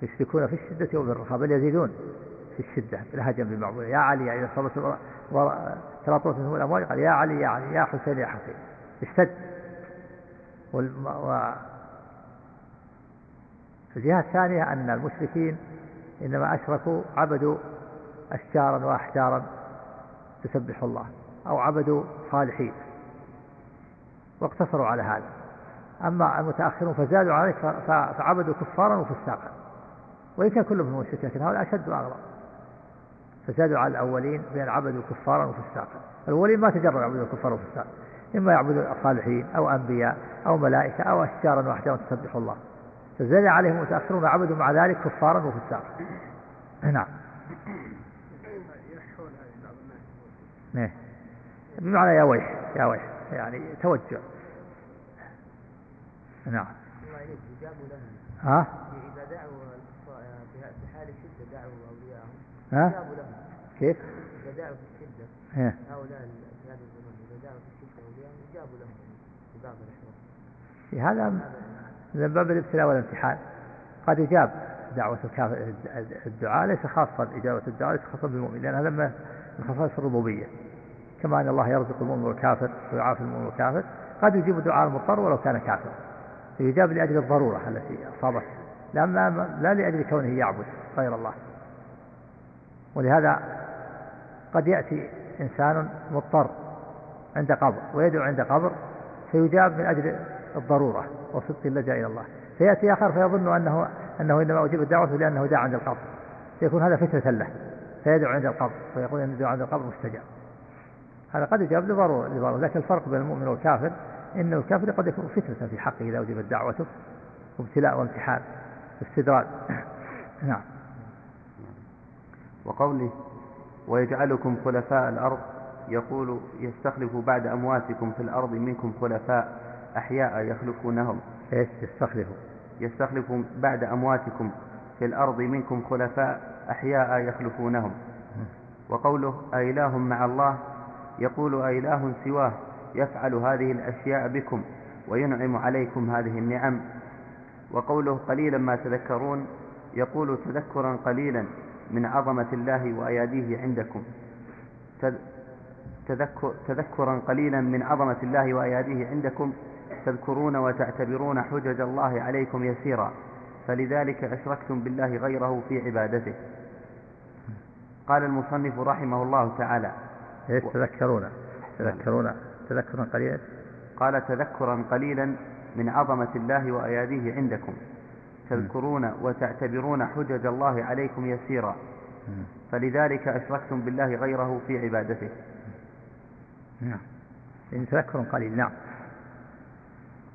يشركون في الشدة وفي الرخاء بل يزيدون في الشدة بالهجم بالمعبود. يا علي يا إذا صبت تلاطوت منهم الأموال قال يا علي يا علي يا حسين يا حسين. اشتد. الجهة الثانية أن المشركين إنما أشركوا عبدوا أشجارا وأحجارا تسبح الله أو عبدوا صالحين واقتصروا على هذا. أما المتأخرون فزادوا عليك فعبدوا كفارا وفساقا. وإن كان كلهم مشركين لكن هؤلاء أشد وأغرب. فزادوا على الأولين بأن عبدوا كفارا وفساقا. الأولين ما تجربوا يعبدوا كفارا وفساقا. إما يعبدون الصالحين أو أنبياء أو ملائكة أو أشجارا وأحجارا تسبح الله. فزاد عليهم المتأخرون عبدوا مع ذلك كفارا وفساقا نعم إيه. بمعنى يا ويح يا ويح يعني توجه نعم ها؟ إذا دعوا في حال الشدة دعوا أولياءهم ها؟ كيف؟ إذا دعوا في الشدة هؤلاء في هذه الزمن إذا دعوا في الشدة أولياءهم جابوا لهم في بعض الأحوال في هذا من باب الابتلاء والامتحان. قد يجاب دعوة الكافر الدعاء ليس خاصا إجابة الدعاء ليس خاصا بالمؤمن لأن هذا من خصائص الربوبية. كما أن الله يرزق المؤمن والكافر ويعافي المؤمن والكافر قد يجيب دعاء المضطر ولو كان كافرا. فيجاب لأجل الضرورة التي أصابته لا, لا لأجل كونه يعبد غير الله. ولهذا قد يأتي إنسان مضطر عند قبر ويدعو عند قبر فيجاب من أجل الضرورة وصدق اللجأ إلى الله. فيأتي آخر فيظن أنه أنه إنما أجيب الدعوة لأنه دعا عند القبر. فيكون هذا فتنة له فيدعو عند القبر فيقول أن الدعاء عند القبر مستجاب. هذا قد يجاب لضرورة لكن الفرق بين المؤمن والكافر إن الكافر قد يكون فتنة في حقه إذا أجيبت دعوته وابتلاء وامتحان استدراج (coughs) نعم. وقوله ويجعلكم خلفاء الأرض يقول يستخلف بعد أمواتكم في الأرض منكم خلفاء أحياء يخلفونهم إيش يستخلف يستخلف بعد أمواتكم في الأرض منكم خلفاء أحياء يخلفونهم وقوله أإله مع الله يقول أإله سواه يفعل هذه الأشياء بكم وينعم عليكم هذه النعم. وقوله قليلا ما تذكرون يقول تذكرا قليلا من عظمة الله وأياديه عندكم. تذكر تذكرا قليلا من عظمة الله وأياديه عندكم تذكرون وتعتبرون حجج الله عليكم يسيرا فلذلك أشركتم بالله غيره في عبادته. قال المصنف رحمه الله تعالى إيش تذكرون تذكرون تذكرا قليلا. قال تذكرا قليلا من عظمة الله وأياديه عندكم. تذكرون وتعتبرون حجج الله عليكم يسيرا فلذلك أشركتم بالله غيره في عبادته. نعم. تذكر قليل نعم.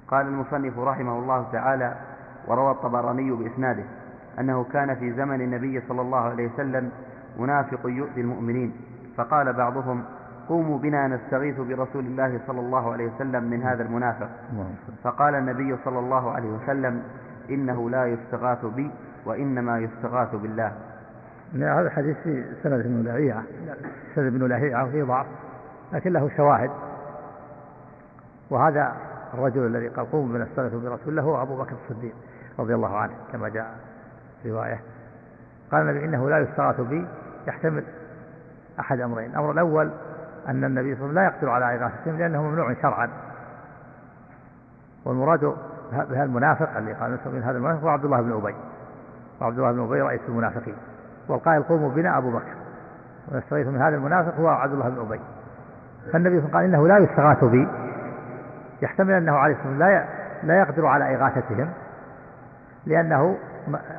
قال المصنف رحمه الله تعالى وروى الطبراني بإسناده أنه كان في زمن النبي صلى الله عليه وسلم منافق يؤذي المؤمنين فقال بعضهم قوموا بنا نستغيث برسول الله صلى الله عليه وسلم من هذا المنافق. فقال النبي صلى الله عليه وسلم إنه لا يستغاث بي وإنما يستغاث بالله. هذا الحديث في سند بن لهيعة سند بن لهيعة وفيه ضعف لكن له شواهد وهذا الرجل الذي قال قوموا بنا نستغيث برسول الله هو أبو بكر الصديق رضي الله عنه كما جاء في رواية. قال النبي إنه لا يستغاث بي يحتمل أحد أمرين. الأمر الأول أن النبي صلى الله عليه وسلم لا يقدر على إغاثتهم لأنه ممنوع شرعا. والمراد بها المنافق اللي قال من هذا المنافق هو عبد الله بن أبي. وعبد الله بن أبي رئيس المنافقين. والقائل قوموا بنا أبو بكر. ويستغيث من هذا المنافق هو عبد الله بن أبي. فالنبي صلى الله عليه وسلم قال إنه لا يستغاث بي. يحتمل أنه عليه الصلاة والسلام لا لا يقدر على إغاثتهم لأنه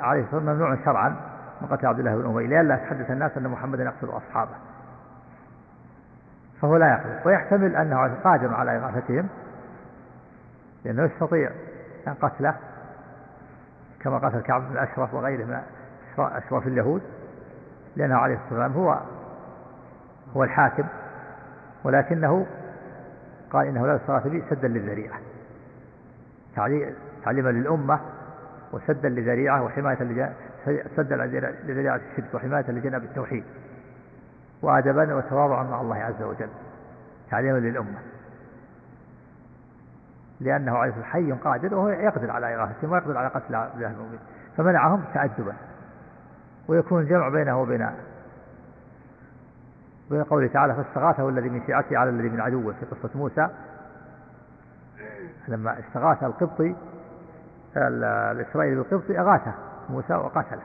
عليه الصلاة والسلام ممنوع شرعا من قتل عبد الله بن أبي لئلا يتحدث الناس أن محمدا يقتل أصحابه. فهو لا يقدر. ويحتمل أنه قادر على إغاثتهم لأنه يستطيع أن قتله كما قتل كعب بن الأشرف وغيره من أشراف اليهود لأنه عليه الصلاة والسلام هو هو الحاكم ولكنه قال إنه لا يصرف به سدا للذريعة. تعليما للأمة وسدا لذريعة وحماية سدا لذريعة الشرك وحماية لجناب التوحيد وأدبا وتواضعا مع الله عز وجل. تعليما للأمة. لأنه عليه حي قادر وهو يقدر على إغاثتهم ويقدر على قتل المؤمنين. فمنعهم تأدبا. ويكون الجمع بينه وبين بين قوله تعالى فاستغاثه الذي من شيعته على الذي من عدوه في قصة موسى. لما استغاث القبطي الإسرائيلي بالقبطي أغاثه موسى وقتله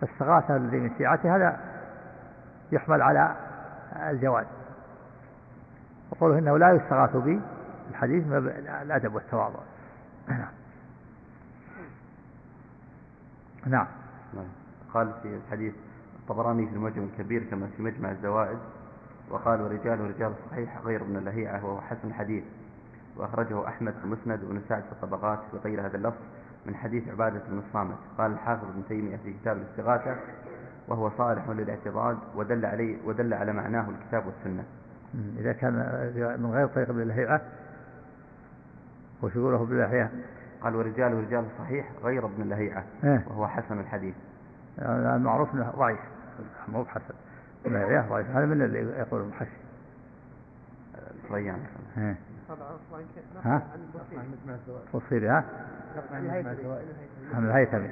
فاستغاثه الذي من شيعته هذا يحمل على الجواز. وقوله إنه لا يستغاث بي الحديث الأدب والتواضع. نعم نعم. قال في الحديث الطبراني في المعجم الكبير كما في مجمع الزوائد وقال ورجال ورجال صحيح غير ابن اللهيعة وهو حسن حديث. وأخرجه أحمد في المسند وابن سعد في الطبقات في غير هذا اللفظ من حديث عبادة بن الصامت. قال الحافظ ابن تيمية في كتاب الاستغاثة وهو صالح للاعتضاد ودل عليه ودل على معناه الكتاب والسنة. إذا كان من غير طريق ابن اللهيعة وش يقوله ابن اللهيعة قال ورجال ورجال صحيح غير ابن اللهيعة إيه؟ وهو حسن الحديث. يعني المعروف إنه ضعيف. مو بحسن ضعيف هذا من اللي يقول المحشي ريان إيه. ها؟ وصيري ها؟ عن الهيثمي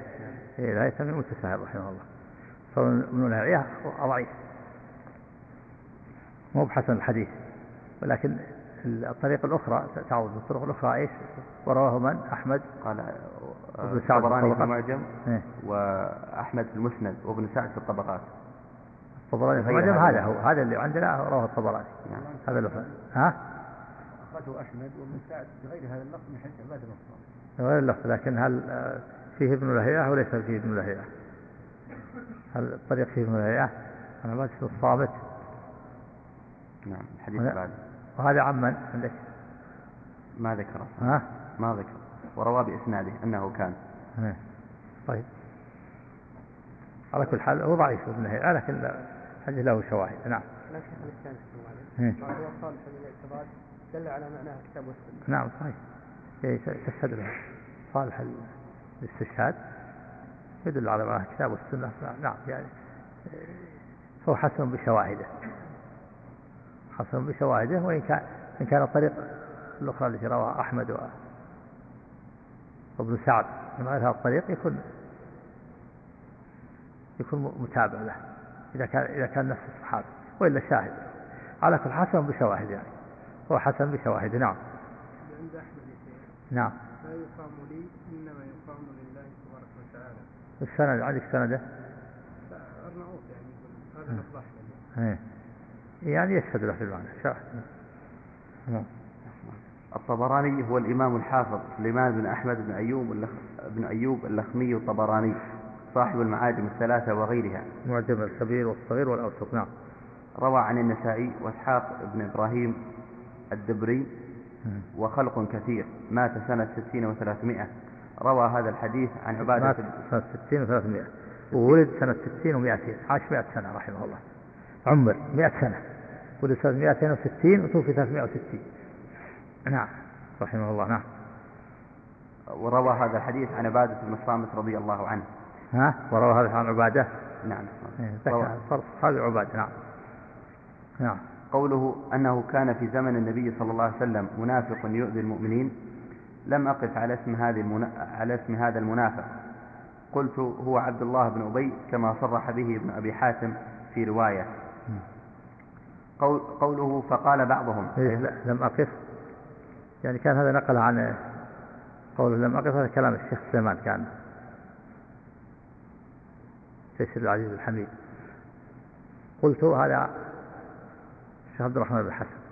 إيه الهيثمي متساهل رحمه الله. فمن اللهيعة ضعيف. مو بحسن الحديث. ولكن الطريقة الأخرى تعود. الطرق الأخرى إيش؟ ورواه من؟ أحمد. قال ابن سعد الطبراني في المعجم إيه؟ وأحمد في المسند وابن سعد في الطبقات. الطبراني في المعجم هذا هو هذا اللي عندنا رواه الطبراني. نعم. هذا اللفظ ها؟ أخرجه أحمد وابن سعد. بغير هذا اللفظ من حيث عباد الأصحاب غير اللفظ لكن هل آه، فيه ابن لهيعة وليس فيه ابن لهيعة هل الطريق فيه ابن لهيعة أنا ما الصامت. نعم الحديث بعد. وهذا عمن عندك. ما ذكره. ها؟ ما ذكر وروى بإسناده أنه كان. ها. طيب. على كل حال هو ضعيف ابن هيئة لكن الحديث له شواهد. نعم. لكن هو صالح للاعتقاد دل على معناه الكتاب والسنة. نعم صحيح. تشهد له. صالح الاستشهاد يدل على معناه الكتاب والسنة. نعم يعني هو حسن بشواهده. حسن بشواهده وإن كان إن كان الطريق الأخرى التي رواها أحمد وابن سعد غير هذا الطريق يكون يكون متابع له إذا كان إذا كان نفس الصحابة وإلا شاهد. على كل حسن بشواهد يعني. هو حسن بشواهد نعم. عند أحمد نعم. لا يقام لي إنما يقام لله تبارك وتعالى. السند عندك سنده؟ أرناؤوط يعني هذا أحمد إيه. يعني. يشهد له في المعنى شاهد نعم. الطبراني هو الإمام الحافظ سليمان بن أحمد بن أيوب اللخ- بن أيوب اللخمي الطبراني صاحب المعاجم الثلاثة وغيرها معجم الكبير والصغير والأوسط. نعم. روى عن النسائي وإسحاق بن إبراهيم الدبري. وخلق كثير مات سنة ستين وثلاثمائة. روى هذا الحديث عن عبادة مات سنة 60 و300 وولد سنة 60 و200 عاش 100 سنة رحمه الله. عمر 100 سنة ولد سنة 260 وتوفي 360 نعم. رحمه الله نعم. وروى هذا الحديث عن عبادة بن الصامت رضي الله عنه. ها؟ وروى هذا عن عبادة؟ نعم. إيه، فرق هذا عبادة نعم. نعم. قوله أنه كان في زمن النبي صلى الله عليه وسلم منافق يؤذي المؤمنين لم أقف على اسم هذه المنا... على اسم هذا المنافق. قلت هو عبد الله بن أبي كما صرح به ابن أبي حاتم في رواية. قول... قوله فقال بعضهم. إيه لا لم أقف. يعني كان هذا نقل عن قوله لم أقف هذا كلام الشيخ سليمان كان. تيسير العزيز الحميد. قلت هذا الشيخ عبد الرحمن بن حسن.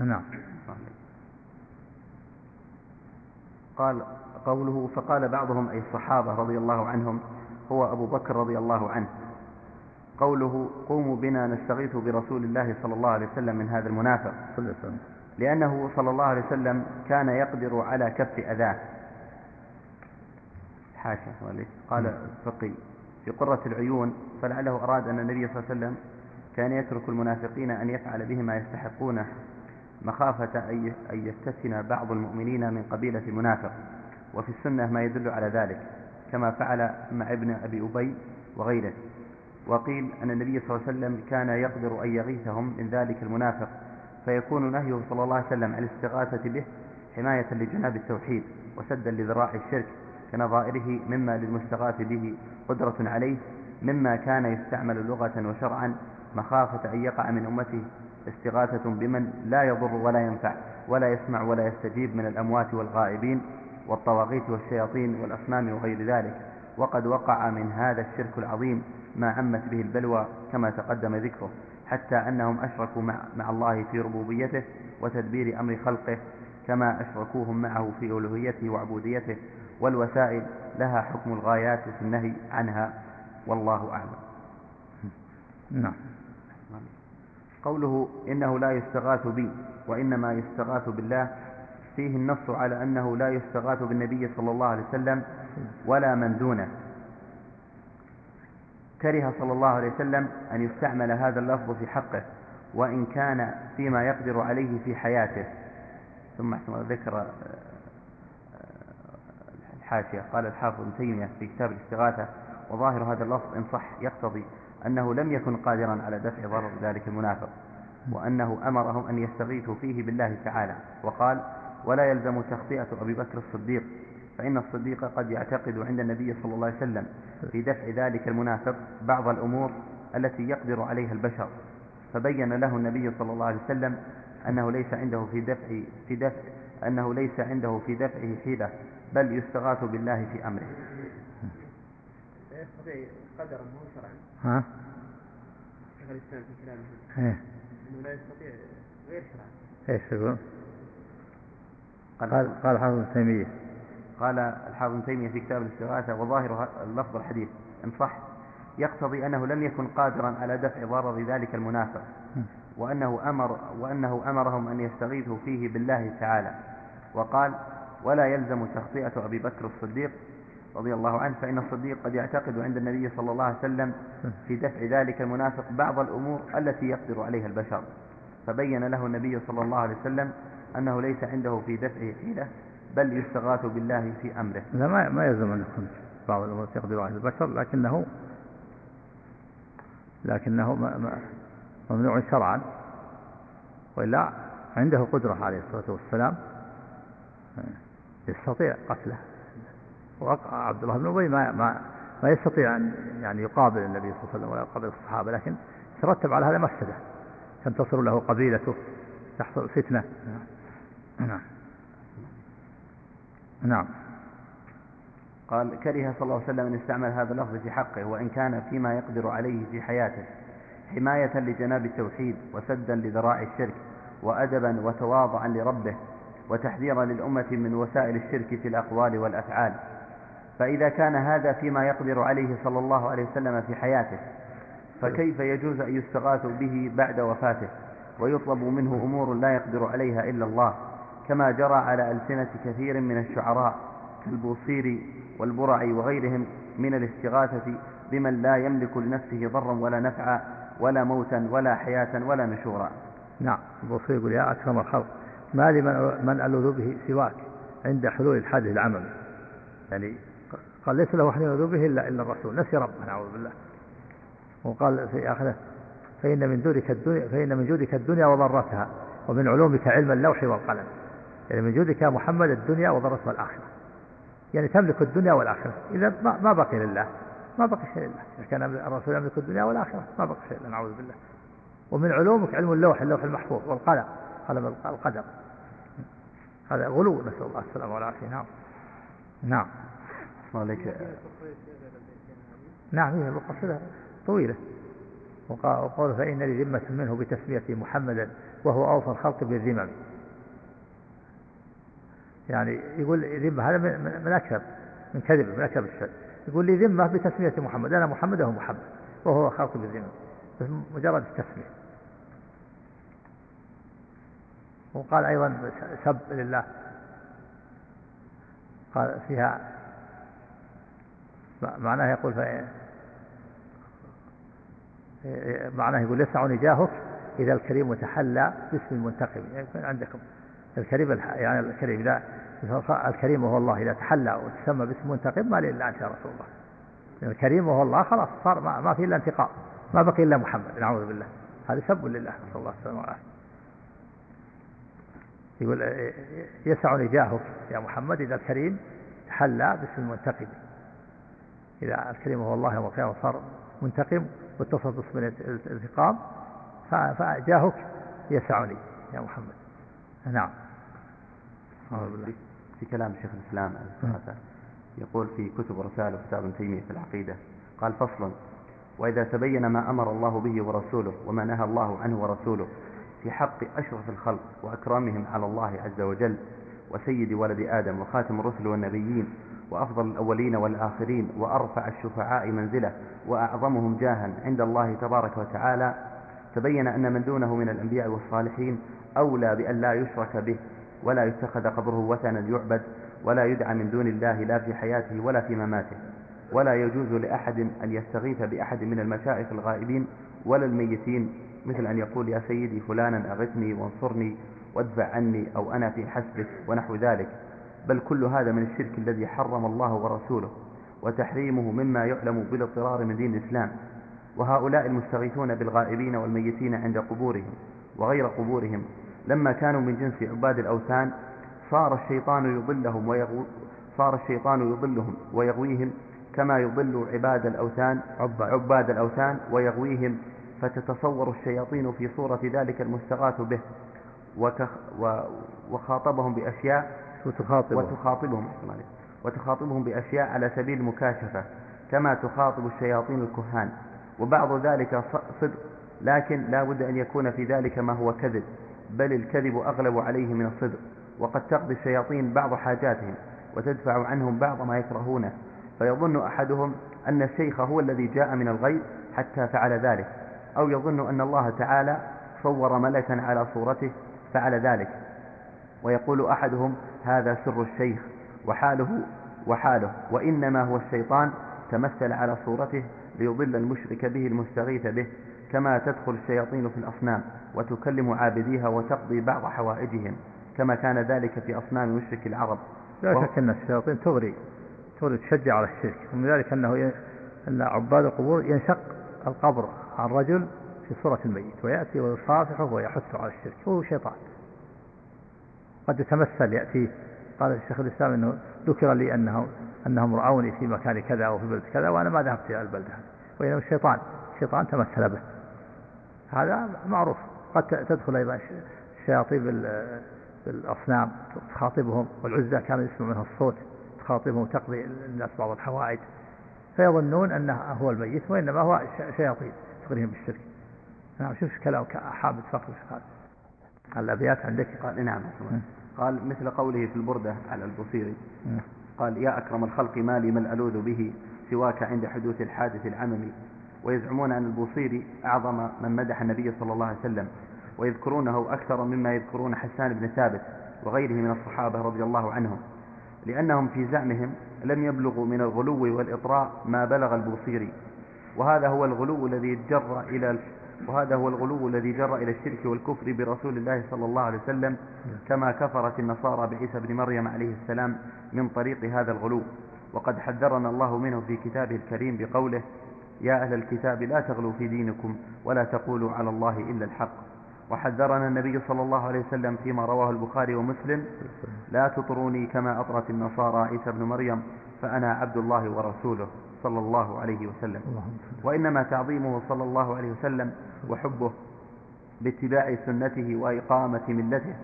نعم. قال قوله فقال بعضهم أي الصحابة رضي الله عنهم هو أبو بكر رضي الله عنه. قوله قوموا بنا نستغيث برسول الله صلى الله عليه وسلم من هذا المنافق. صلى الله عليه وسلم لأنه صلى الله عليه وسلم كان يقدر على كف أذاه. حاشا وليس. قال الفقي في قرة العيون فلعله أراد أن النبي صلى الله عليه وسلم كان يترك المنافقين أن يفعل بهم ما يستحقونه مخافة أن ي- أن يفتتن بعض المؤمنين من قبيلة منافق وفي السنة ما يدل على ذلك كما فعل مع ابن أبي أبي وغيره. وقيل أن النبي صلى الله عليه وسلم كان يقدر أن يغيثهم من ذلك المنافق فيكون نهيه صلى الله عليه وسلم عن الاستغاثة به حماية لجناب التوحيد وسدا لذراع الشرك كنظائره مما للمستغاث به قدرة عليه مما كان يستعمل لغة وشرعا مخافة أن يقع من أمته استغاثة بمن لا يضر ولا ينفع ولا يسمع ولا يستجيب من الأموات والغائبين والطواغيت والشياطين والأصنام وغير ذلك وقد وقع من هذا الشرك العظيم ما عمت به البلوى كما تقدم ذكره حتى أنهم أشركوا مع, مع الله في ربوبيته وتدبير أمر خلقه كما أشركوهم معه في ألوهيته وعبوديته والوسائل لها حكم الغايات في النهي عنها والله أعلم. نعم. قوله إنه لا يستغاث بي وإنما يستغاث بالله فيه النص على أنه لا يستغاث بالنبي صلى الله عليه وسلم ولا من دونه. كره صلى الله عليه وسلم أن يستعمل هذا اللفظ في حقه وإن كان فيما يقدر عليه في حياته. ثم ذكر آه، آه، الحاشية قال الحافظ ابن تيمية في كتاب الاستغاثة وظاهر هذا اللفظ إن صح يقتضي أنه لم يكن قادرا على دفع ضرر ذلك المنافق وأنه أمرهم أن يستغيثوا فيه بالله تعالى. وقال ولا يلزم تخطئة أبي بكر الصديق فإن الصديق قد يعتقد عند النبي صلى الله عليه وسلم في دفع ذلك المنافق بعض الأمور التي يقدر عليها البشر. فبين له النبي صلى الله عليه وسلم أنه ليس عنده في دفع في دفع أنه ليس عنده في دفعه حيلة بل يستغاث بالله في أمره. مو شرعا؟ ها؟ شيخ في كلامه إيه. أنه لا يستطيع غير شرعا. إيش يقول؟ قال, قال حافظ ابن تيمية قال الحافظ ابن تيمية في كتاب الاستغاثة وظاهر اللفظ الحديث إن صح يقتضي أنه لم يكن قادرا على دفع ضرر ذلك المنافق وأنه أمر وأنه أمرهم أن يستغيثوا فيه بالله تعالى. وقال ولا يلزم تخطئة أبي بكر الصديق رضي الله عنه فإن الصديق قد يعتقد عند النبي صلى الله عليه وسلم في دفع ذلك المنافق بعض الأمور التي يقدر عليها البشر. فبين له النبي صلى الله عليه وسلم أنه ليس عنده في دفعه حيلة بل يستغاث بالله في أمره. لا ما ما يلزم أن يكون بعض الأمور تقدر على البشر لكنه لكنه ممنوع شرعا. وإلا عنده قدرة عليه الصلاة والسلام يستطيع قتله. وقع عبد الله بن أبي ما ما ما يستطيع أن يعني يقابل النبي صلى الله عليه وسلم ولا يقابل الصحابة لكن ترتب على هذا مفسدة. تنتصر له قبيلته تحصل فتنة. نعم. نعم. قال كره صلى الله عليه وسلم أن يستعمل هذا اللفظ في حقه وإن كان فيما يقدر عليه في حياته حماية لجناب التوحيد وسدا لذراع الشرك وأدبا وتواضعا لربه وتحذيرا للأمة من وسائل الشرك في الأقوال والأفعال. فإذا كان هذا فيما يقدر عليه صلى الله عليه وسلم في حياته فكيف يجوز أن يستغاث به بعد وفاته؟ ويطلب منه أمور لا يقدر عليها إلا الله. كما جرى على ألسنة كثير من الشعراء كالبوصيري والبرعي وغيرهم من الاستغاثة بمن لا يملك لنفسه ضرا ولا نفعا ولا موتا ولا حياة ولا نشورا. نعم البوصيري يقول يا أكرم الخلق ما لي من ألوذ به سواك عند حلول الحادث العمل. يعني قال ليس له أحد يلوذ به إلا إلا الرسول. نسي ربه نعوذ بالله. وقال في آخره فإن من جودك الدنيا فإن من جودك الدنيا وضرتها ومن علومك علم اللوح والقلم. يعني من جودك يا محمد الدنيا وضرتها الآخرة يعني تملك الدنيا والآخرة. إذا ما بقي لله. ما بقي شيء لله. إذا كان الرسول يملك الدنيا والآخرة ما بقي شيء لله. نعوذ بالله. ومن علومك علم اللوح اللوح المحفوظ والقلم قلم القدم. هذا غلو. نسأل الله السلامة والعافية. نعم. نعم. عليك. نعم هي القصيدة طويلة. وقال فإن لي ذمة منه بتسمية محمدا وهو أوفى الخلق بالذمم. يعني يقول ذمة هذا من أكثر من كذب من أكثر الشر. يقول لي ذمة بتسمية محمد أنا محمد وهو محمد وهو خلق بالذمم بس مجرد التسمية وقال أيضا سب لله. قال فيها معناه يقول معناه يقول يسعني جاهك إذا الكريم تحلى باسم المنتقم يعني عندكم الكريم يعني الكريم إذا الكريم وهو الله إذا تحلى وتسمى باسم منتقم ما أنت يا رسول الله. يعني الكريم وهو الله خلاص صار ما, ما في إلا انتقام ما بقي إلا محمد نعوذ بالله. هذا سب لله نسأل الله السلامة والعافية. يقول يسعني جاهك يا محمد إذا الكريم تحلى باسم المنتقم إذا الكريم هو الله يوم صار منتقم واتصل باسم الانتقام فجاهك يسعني يا محمد. نعم. في كلام شيخ الإسلام يقول في كتب ورسائل وكتاب ابن تيمية في العقيدة قال فصل وإذا تبين ما أمر الله به ورسوله وما نهى الله عنه ورسوله في حق أشرف الخلق وأكرمهم على الله عز وجل وسيد ولد آدم وخاتم الرسل والنبيين وأفضل الأولين والآخرين وأرفع الشفعاء منزلة وأعظمهم جاها عند الله تبارك وتعالى تبين أن من دونه من الأنبياء والصالحين أولى بأن لا يشرك به ولا يتخذ قبره وثنا يعبد ولا يدعى من دون الله لا في حياته ولا في مماته ولا يجوز لأحد أن يستغيث بأحد من المشايخ الغائبين ولا الميتين مثل أن يقول يا سيدي فلانا أغثني وانصرني وادفع عني أو أنا في حسبك ونحو ذلك بل كل هذا من الشرك الذي حرم الله ورسوله وتحريمه مما يعلم بالاضطرار من دين الإسلام وهؤلاء المستغيثون بالغائبين والميتين عند قبورهم وغير قبورهم لما كانوا من جنس عباد الأوثان صار الشيطان يضلهم ويغو صار الشيطان يضلهم ويغويهم كما يضل عباد الأوثان عباد الأوثان ويغويهم فتتصور الشياطين في صورة ذلك المستغاث به وخاطبهم بأشياء وتخاطبهم. وتخاطبهم وتخاطبهم بأشياء على سبيل المكاشفة كما تخاطب الشياطين الكهان. وبعض ذلك صدق لكن لا بد أن يكون في ذلك ما هو كذب. بل الكذب أغلب عليه من الصدق وقد تقضي الشياطين بعض حاجاتهم وتدفع عنهم بعض ما يكرهونه. فيظن أحدهم أن الشيخ هو الذي جاء من الغيب حتى فعل ذلك أو يظن أن الله تعالى صور ملكا على صورته فعل ذلك. ويقول أحدهم هذا سر الشيخ وحاله وحاله وإنما هو الشيطان تمثل على صورته ليضل المشرك به المستغيث به. كما تدخل الشياطين في الأصنام وتكلم عابديها وتقضي بعض حوائجهم كما كان ذلك في أصنام مشرك العرب. لا شك أن الشياطين تغري تغري تشجع على الشرك ومن ذلك أنه ي... أن عباد القبور ينشق القبر عن رجل في صورة الميت ويأتي ويصافحه ويحث على الشرك هو شيطان. قد يتمثل يأتي قال الشيخ الإسلام أنه ذكر لي أنه أنهم رأوني في مكان كذا أو في بلد كذا وأنا ما ذهبت إلى البلدة. وإنما الشيطان الشيطان تمثل به. هذا معروف. قد تدخل أيضا الشياطين بالأصنام تخاطبهم والعزة كان يسمع منها الصوت تخاطبهم تقضي الناس بعض الحوائج. فيظنون أنه هو الميت وإنما هو شياطين تغريهم بالشرك. نعم شوف كلام حامد فخر قال الأبيات عندك؟ قال نعم. قال مثل قوله في البردة على البصيري. قال يا أكرم الخلق ما لي من ألوذ به سواك عند حدوث الحادث العممي. ويزعمون أن البوصيري أعظم من مدح النبي صلى الله عليه وسلم ويذكرونه أكثر مما يذكرون حسان بن ثابت وغيره من الصحابة رضي الله عنهم لأنهم في زعمهم لم يبلغوا من الغلو والإطراء ما بلغ البوصيري وهذا هو الغلو الذي جر إلى وهذا هو الغلو الذي جر إلى الشرك والكفر برسول الله صلى الله عليه وسلم كما كفرت النصارى بعيسى بن مريم عليه السلام من طريق هذا الغلو وقد حذرنا الله منه في كتابه الكريم بقوله يا أهل الكتاب لا تغلوا في دينكم ولا تقولوا على الله إلا الحق. وحذرنا النبي صلى الله عليه وسلم فيما رواه البخاري ومسلم لا تطروني كما أطرت النصارى عيسى بن مريم فأنا عبد الله ورسوله صلى الله عليه وسلم. وإنما تعظيمه صلى الله عليه وسلم وحبه باتباع سنته وإقامة ملته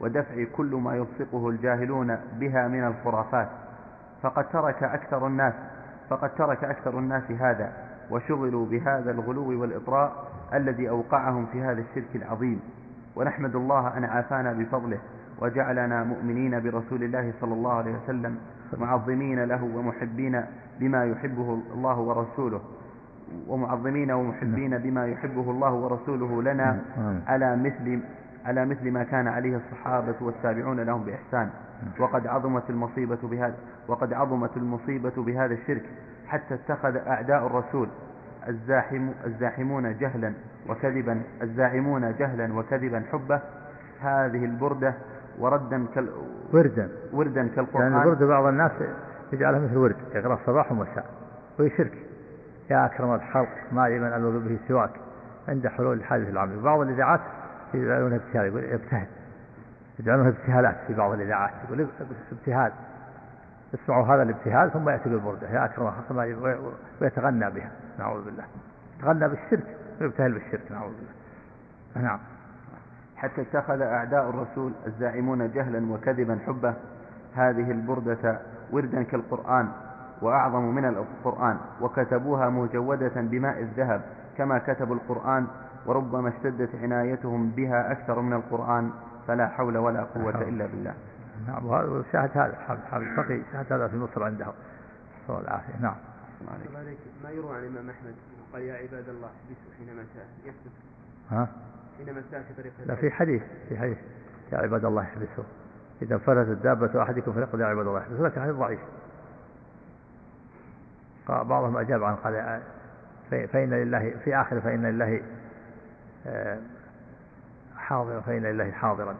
ودفع كل ما يلصقه الجاهلون بها من الخرافات. فقد ترك أكثر الناس فقد ترك أكثر الناس هذا. وشغلوا بهذا الغلو والإطراء الذي أوقعهم في هذا الشرك العظيم. ونحمد الله أن عافانا بفضله وجعلنا مؤمنين برسول الله صلى الله عليه وسلم معظمين له ومحبين بما يحبه الله ورسوله. ومعظمين ومحبين بما يحبه الله ورسوله لنا على مثل على مثل ما كان عليه الصحابة والتابعون لهم بإحسان. وقد عظمت المصيبة بهذا وقد عظمت المصيبة بهذا الشرك. حتى اتخذ أعداء الرسول الزاحم الزاحمون جهلا وكذبا الزاعمون جهلا وكذبا حبه. هذه البردة وردا كال وردا. وردا كالقرآن. يعني البردة بعض الناس يجعلها مثل ورد يقرأ صباح ومساء وهي شرك. يا أكرم الخلق ما لي من ألوذ به سواك. عند حلول الحادث العمل. بعض الإذاعات يجعلونها ابتهال يقول ابتهل يجعلونها ابتهالات في بعض الإذاعات يقول ابتهال. يسمعوا هذا الابتهال ثم يأتي بالبردة يا أكرم ويتغنى بها نعوذ بالله. يتغنى بالشرك ويبتهل بالشرك نعوذ بالله. نعم. حتى اتخذ أعداء الرسول الزاعمون جهلا وكذبا حبه هذه البردة وردا كالقرآن وأعظم من القرآن وكتبوها مجودة بماء الذهب كما كتبوا القرآن وربما اشتدت عنايتهم بها أكثر من القرآن فلا حول ولا قوة إلا بالله. نعم وشاهد هذا حافظ الفقي شاهد هذا في مصر عنده. صلى العافية نعم. ما يروى عن الإمام أحمد؟ قال يا عباد الله احبسوا حينما يحدث. ها؟ حينما سار في طريق لا في حديث في حديث. يا عباد الله احبسوا إذا انفلتت دابة أحدكم فليقل يا عباد الله احبسوا لكن حديث ضعيف. بعضهم أجاب عن قال فإن لله في آخر فإن لله آه، حاضرا فإن لله حاضرا.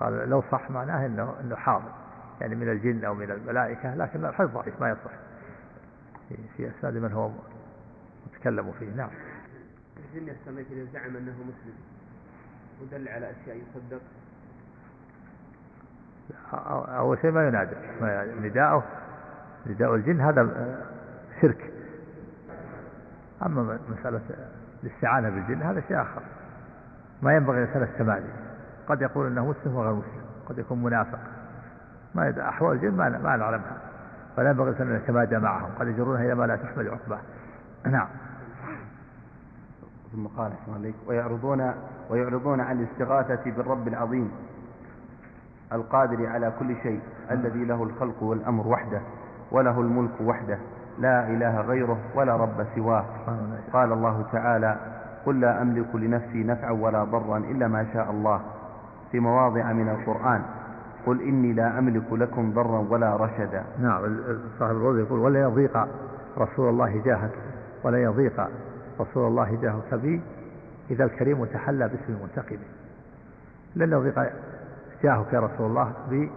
قال لو صح معناه إنه إنه حاضر يعني من الجن أو من الملائكة لكن الحديث ضعيف ما يصح. في أسناد من هو متكلم فيه نعم. الجن يستميت اذا زعم أنه مسلم ودل على أشياء يصدق. أول شيء ما ينادى نداءه نداء الجن هذا شرك. أما مسألة الاستعانة بالجن هذا شيء آخر. ما ينبغي الانسان التمادي. قد يقول إنه مسلم وغير مسلم قد يكون منافق. ما يدري أحوال الجن ما ما نعلمها. فلا ينبغي أن يتمادى معهم. قد يجرونها إلى ما لا تحمل عقباه نعم. ثم قال عليك ويعرضون ويعرضون عن الاستغاثة بالرب العظيم القادر على كل شيء الذي له الخلق والأمر وحده وله الملك وحده لا إله غيره ولا رب سواه. قال الله تعالى قل لا أملك لنفسي نفعا ولا ضرا إلا ما شاء الله. في مواضع من القرآن. قل إني لا أملك لكم ضرا ولا رشدا. نعم صاحب الروض يقول ولا يضيق رسول الله جاهك ولا يضيق رسول الله جاهك بي إذا الكريم تحلى باسم المنتقم لن يضيق جاهك يا رسول الله بي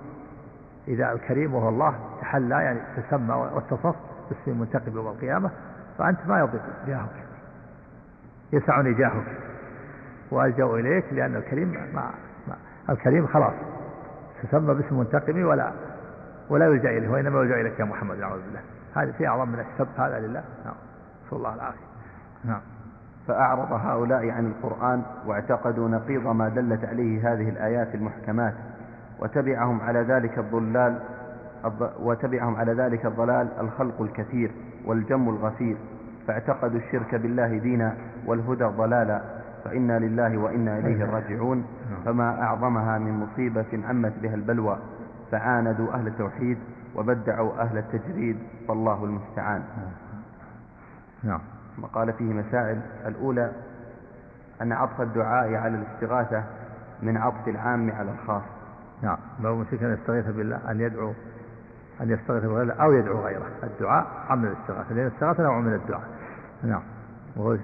إذا الكريم وهو الله تحلى يعني تسمى واتصف باسم المنتقم يوم القيامة فأنت ما يضيق جاهك. يسعني جاهك. وألجأ إليك لأن الكريم ما الكريم خلاص. تسمى باسم منتقم ولا ولا يلجأ إليه وإنما يلجأ إليك يا محمد نعوذ بالله. هذه في أعظم من السب هذا لله. نعم. نسأل الله العافية. نعم. فأعرض هؤلاء عن القرآن واعتقدوا نقيض ما دلت عليه هذه الآيات المحكمات وتبعهم على ذلك الضلال وتبعهم على ذلك الضلال الخلق الكثير والجم الغفير. فاعتقدوا الشرك بالله دينا والهدى ضلالا. فإنا لله وإنا إليه راجعون. فما أعظمها من مصيبة عمت بها البلوى. فعاندوا أهل التوحيد وبدعوا أهل التجريد فالله المستعان. نعم. وقال فيه مسائل. الأولى أن عطف الدعاء على الاستغاثة من عطف العام على الخاص. نعم. لو مشرك أن يستغيث بالله أن يدعو أن يستغيث بالله أو يدعو غيره. الدعاء عم الاستغاثة لأن الاستغاثة نوع من الدعاء. نعم. وهو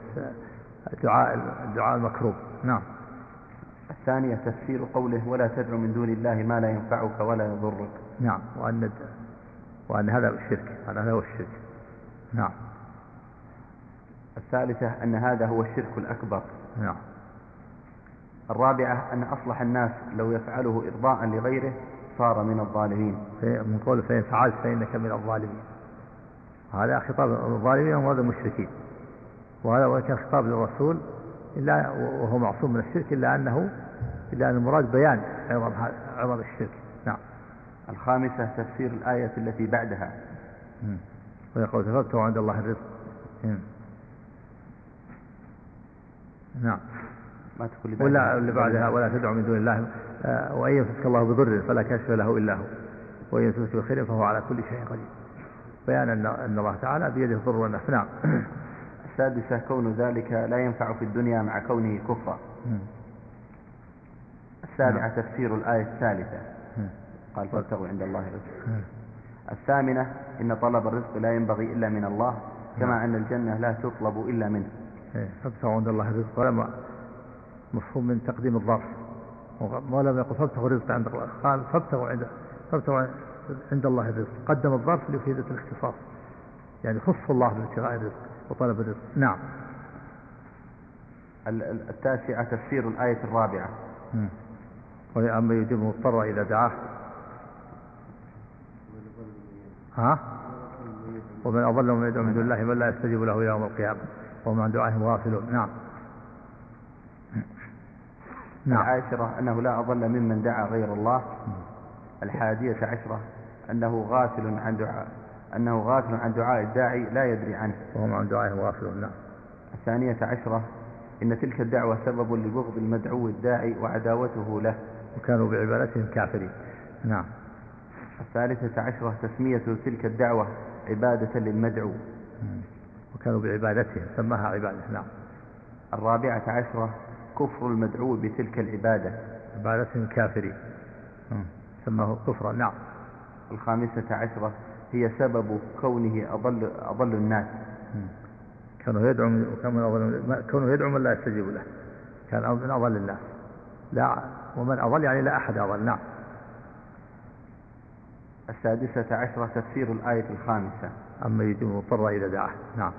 الدعاء الدعاء المكروب نعم. الثانية تفسير قوله ولا تدع من دون الله ما لا ينفعك ولا يضرك. نعم. وأن وأن هذا الشرك هذا هو الشرك. نعم. الثالثة أن هذا هو الشرك الأكبر. نعم. الرابعة أن أصلح الناس لو يفعله إرضاء لغيره صار من الظالمين. من قول فإن فعلت فإنك من الظالمين. هذا خطاب الظالمين وهذا المشركين. وهذا وكان خطاب للرسول إلا وهو معصوم من الشرك إلا أنه إلا أن المراد بيان عظم عظم الشرك. نعم. الخامسة تفسير الآية التي بعدها. ويقول تفبتوا عند الله الرزق. نعم. ما تقول ولا اللي بعدها ولا تدعو من دون الله. آه، وإن يمسك الله بضر فلا كاشف له إلا هو. وإن يمسك بخير فهو على كل شيء قدير. بيان أن أن الله تعالى بيده الضر والنفع نعم. السادسة كون ذلك لا ينفع في الدنيا مع كونه كفرا. السابعة نعم. تفسير الآية الثالثة. قال فابتغوا عند الله رزق الثامنة إن طلب الرزق لا ينبغي إلا من الله كما نعم. أن الجنة لا تطلب إلا منه. إيه، فابتغوا عند الله الرزق ولم مفهوم من تقديم الظرف. ولم يقل فابتغوا الرزق عند الله. قال فابتغوا عند فابتغوا عند الله الرزق قدم الظرف لفائدة الاختصاص. يعني خص الله بابتغاء الرزق. وطلب الرزق نعم. التاسعة تفسير الآية الرابعة. أما يجيب مضطر إذا دعاه. ها؟ ومن أضل من يدعو من دون الله من لا يستجيب له يوم القيامة. وهم عن دعائهم غافلون. نعم. (clears throat) نعم. العاشرة أنه لا أضل ممن دعا غير الله. الحادية عشرة أنه غافل عن دعاء. أنه غافل عن دعاء الداعي لا يدري عنه. وهم عن دعائه غافلون نعم. الثانية عشرة إن تلك الدعوة سبب لبغض المدعو الداعي وعداوته له. وكانوا بعبادتهم كافرين. نعم. الثالثة عشرة تسمية تلك الدعوة عبادة للمدعو. وكانوا بعبادتهم سماها عبادة نعم. الرابعة عشرة كفر المدعو بتلك العبادة. عبادتهم كافرين. سماه كفرا نعم. الخامسة عشرة هي سبب كونه أضل, أضل الناس. كانوا يدعو كانوا كونه يدعو من لا يستجيب له. كان من أضل الناس لا ومن أضل يعني لا أحد أضل. نعم. السادسة عشرة تفسير الآية الخامسة. أما يجب مضطر إذا دعاه. نعم.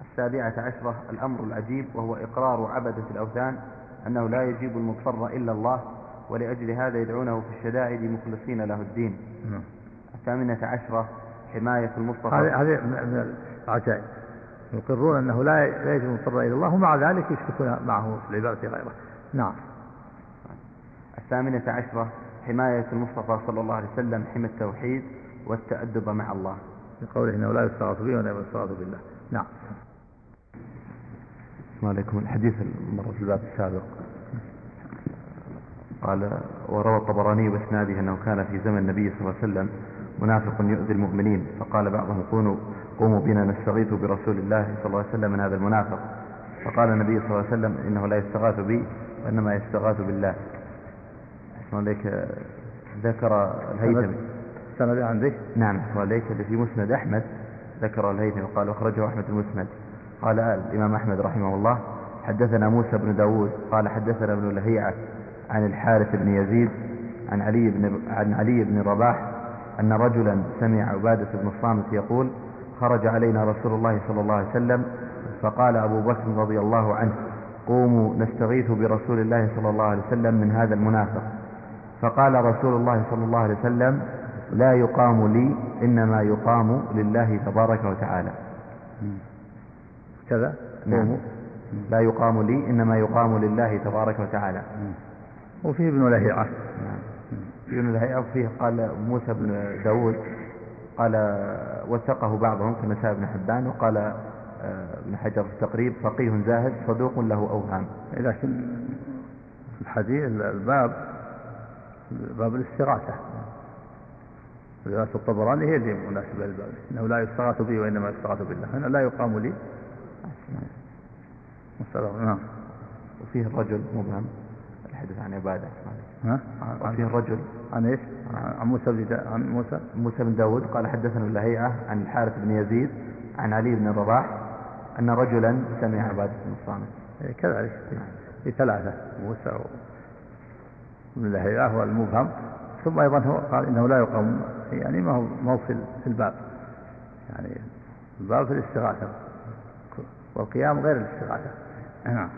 السابعة عشرة الأمر العجيب وهو إقرار عبدة الأوثان أنه لا يجيب المضطر إلا الله ولأجل هذا يدعونه في الشدائد مخلصين له الدين. نعم. الثامنة عشرة حماية المصطفى. هذه من العجائب يقرون أنه لا لا يجب المضطر إلا الله ومع ذلك يشركون معه في العبادة غيره. نعم. الثامنة عشرة حماية المصطفى صلى الله عليه وسلم حمى التوحيد والتأدب مع الله. بقوله إنه لا يستغاث به ولا يستغاث بالله. نعم. السلام عليكم. الحديث المرة في الباب السابق. قال وروى الطبراني بإسناده أنه كان في زمن النبي صلى الله عليه وسلم منافق يؤذي المؤمنين فقال بعضهم كونوا قوموا بنا نستغيث برسول الله صلى الله عليه وسلم من هذا المنافق. فقال النبي صلى الله عليه وسلم إنه لا يستغاث بي وإنما يستغاث بالله. عليك ذكر الهيثمي سند عندك نعم عليك في مسند أحمد ذكر الهيثمي وقال أخرجه أحمد المسند. قال الإمام أحمد رحمه الله حدثنا موسى بن داود قال حدثنا ابن لهيعة عن الحارث بن يزيد عن علي بن, عن علي بن رباح أن رجلا سمع عبادة بن الصامت يقول خرج علينا رسول الله صلى الله عليه وسلم فقال أبو بكر رضي الله عنه قوموا نستغيث برسول الله صلى الله عليه وسلم من هذا المنافق. فقال رسول الله صلى الله عليه وسلم لا يقام لي إنما يقام لله تبارك وتعالى. كذا؟ نعم. لا يقام لي إنما يقام لله تبارك وتعالى. وفيه ابن لهيعة. نعم. ابن الهيئة فيه قال موسى بن داود قال وثقه بعضهم كنساء بن حبان وقال آه، ابن حجر في التقريب فقيه زاهد صدوق له أوهام. لكن الحديث الباب باب الاستغاثة. رواية الطبراني هي اللي مناسبة للباب إنه لا يستغاث بي وإنما يستغاث بالله. هنا لا يقام لي. مستغاث نعم. وفيه الرجل مبهم. الحديث عن عبادة. ها؟ وفيه عن, الرجل. عن إيش؟ عن موسى بن عن موسى؟ موسى بن داود. قال حدثنا اللهيعة عن الحارث بن يزيد عن علي بن الرباح أن رجلا سمع عبادة بن الصامت إيه، كذلك. في ثلاثة موسى و- وابن لهيعة هو المبهم ثم أيضا هو قال إنه لا يقام يعني ما هو ما هو في في الباب يعني الباب في الاستغاثة والقيام غير الاستغاثة. نعم.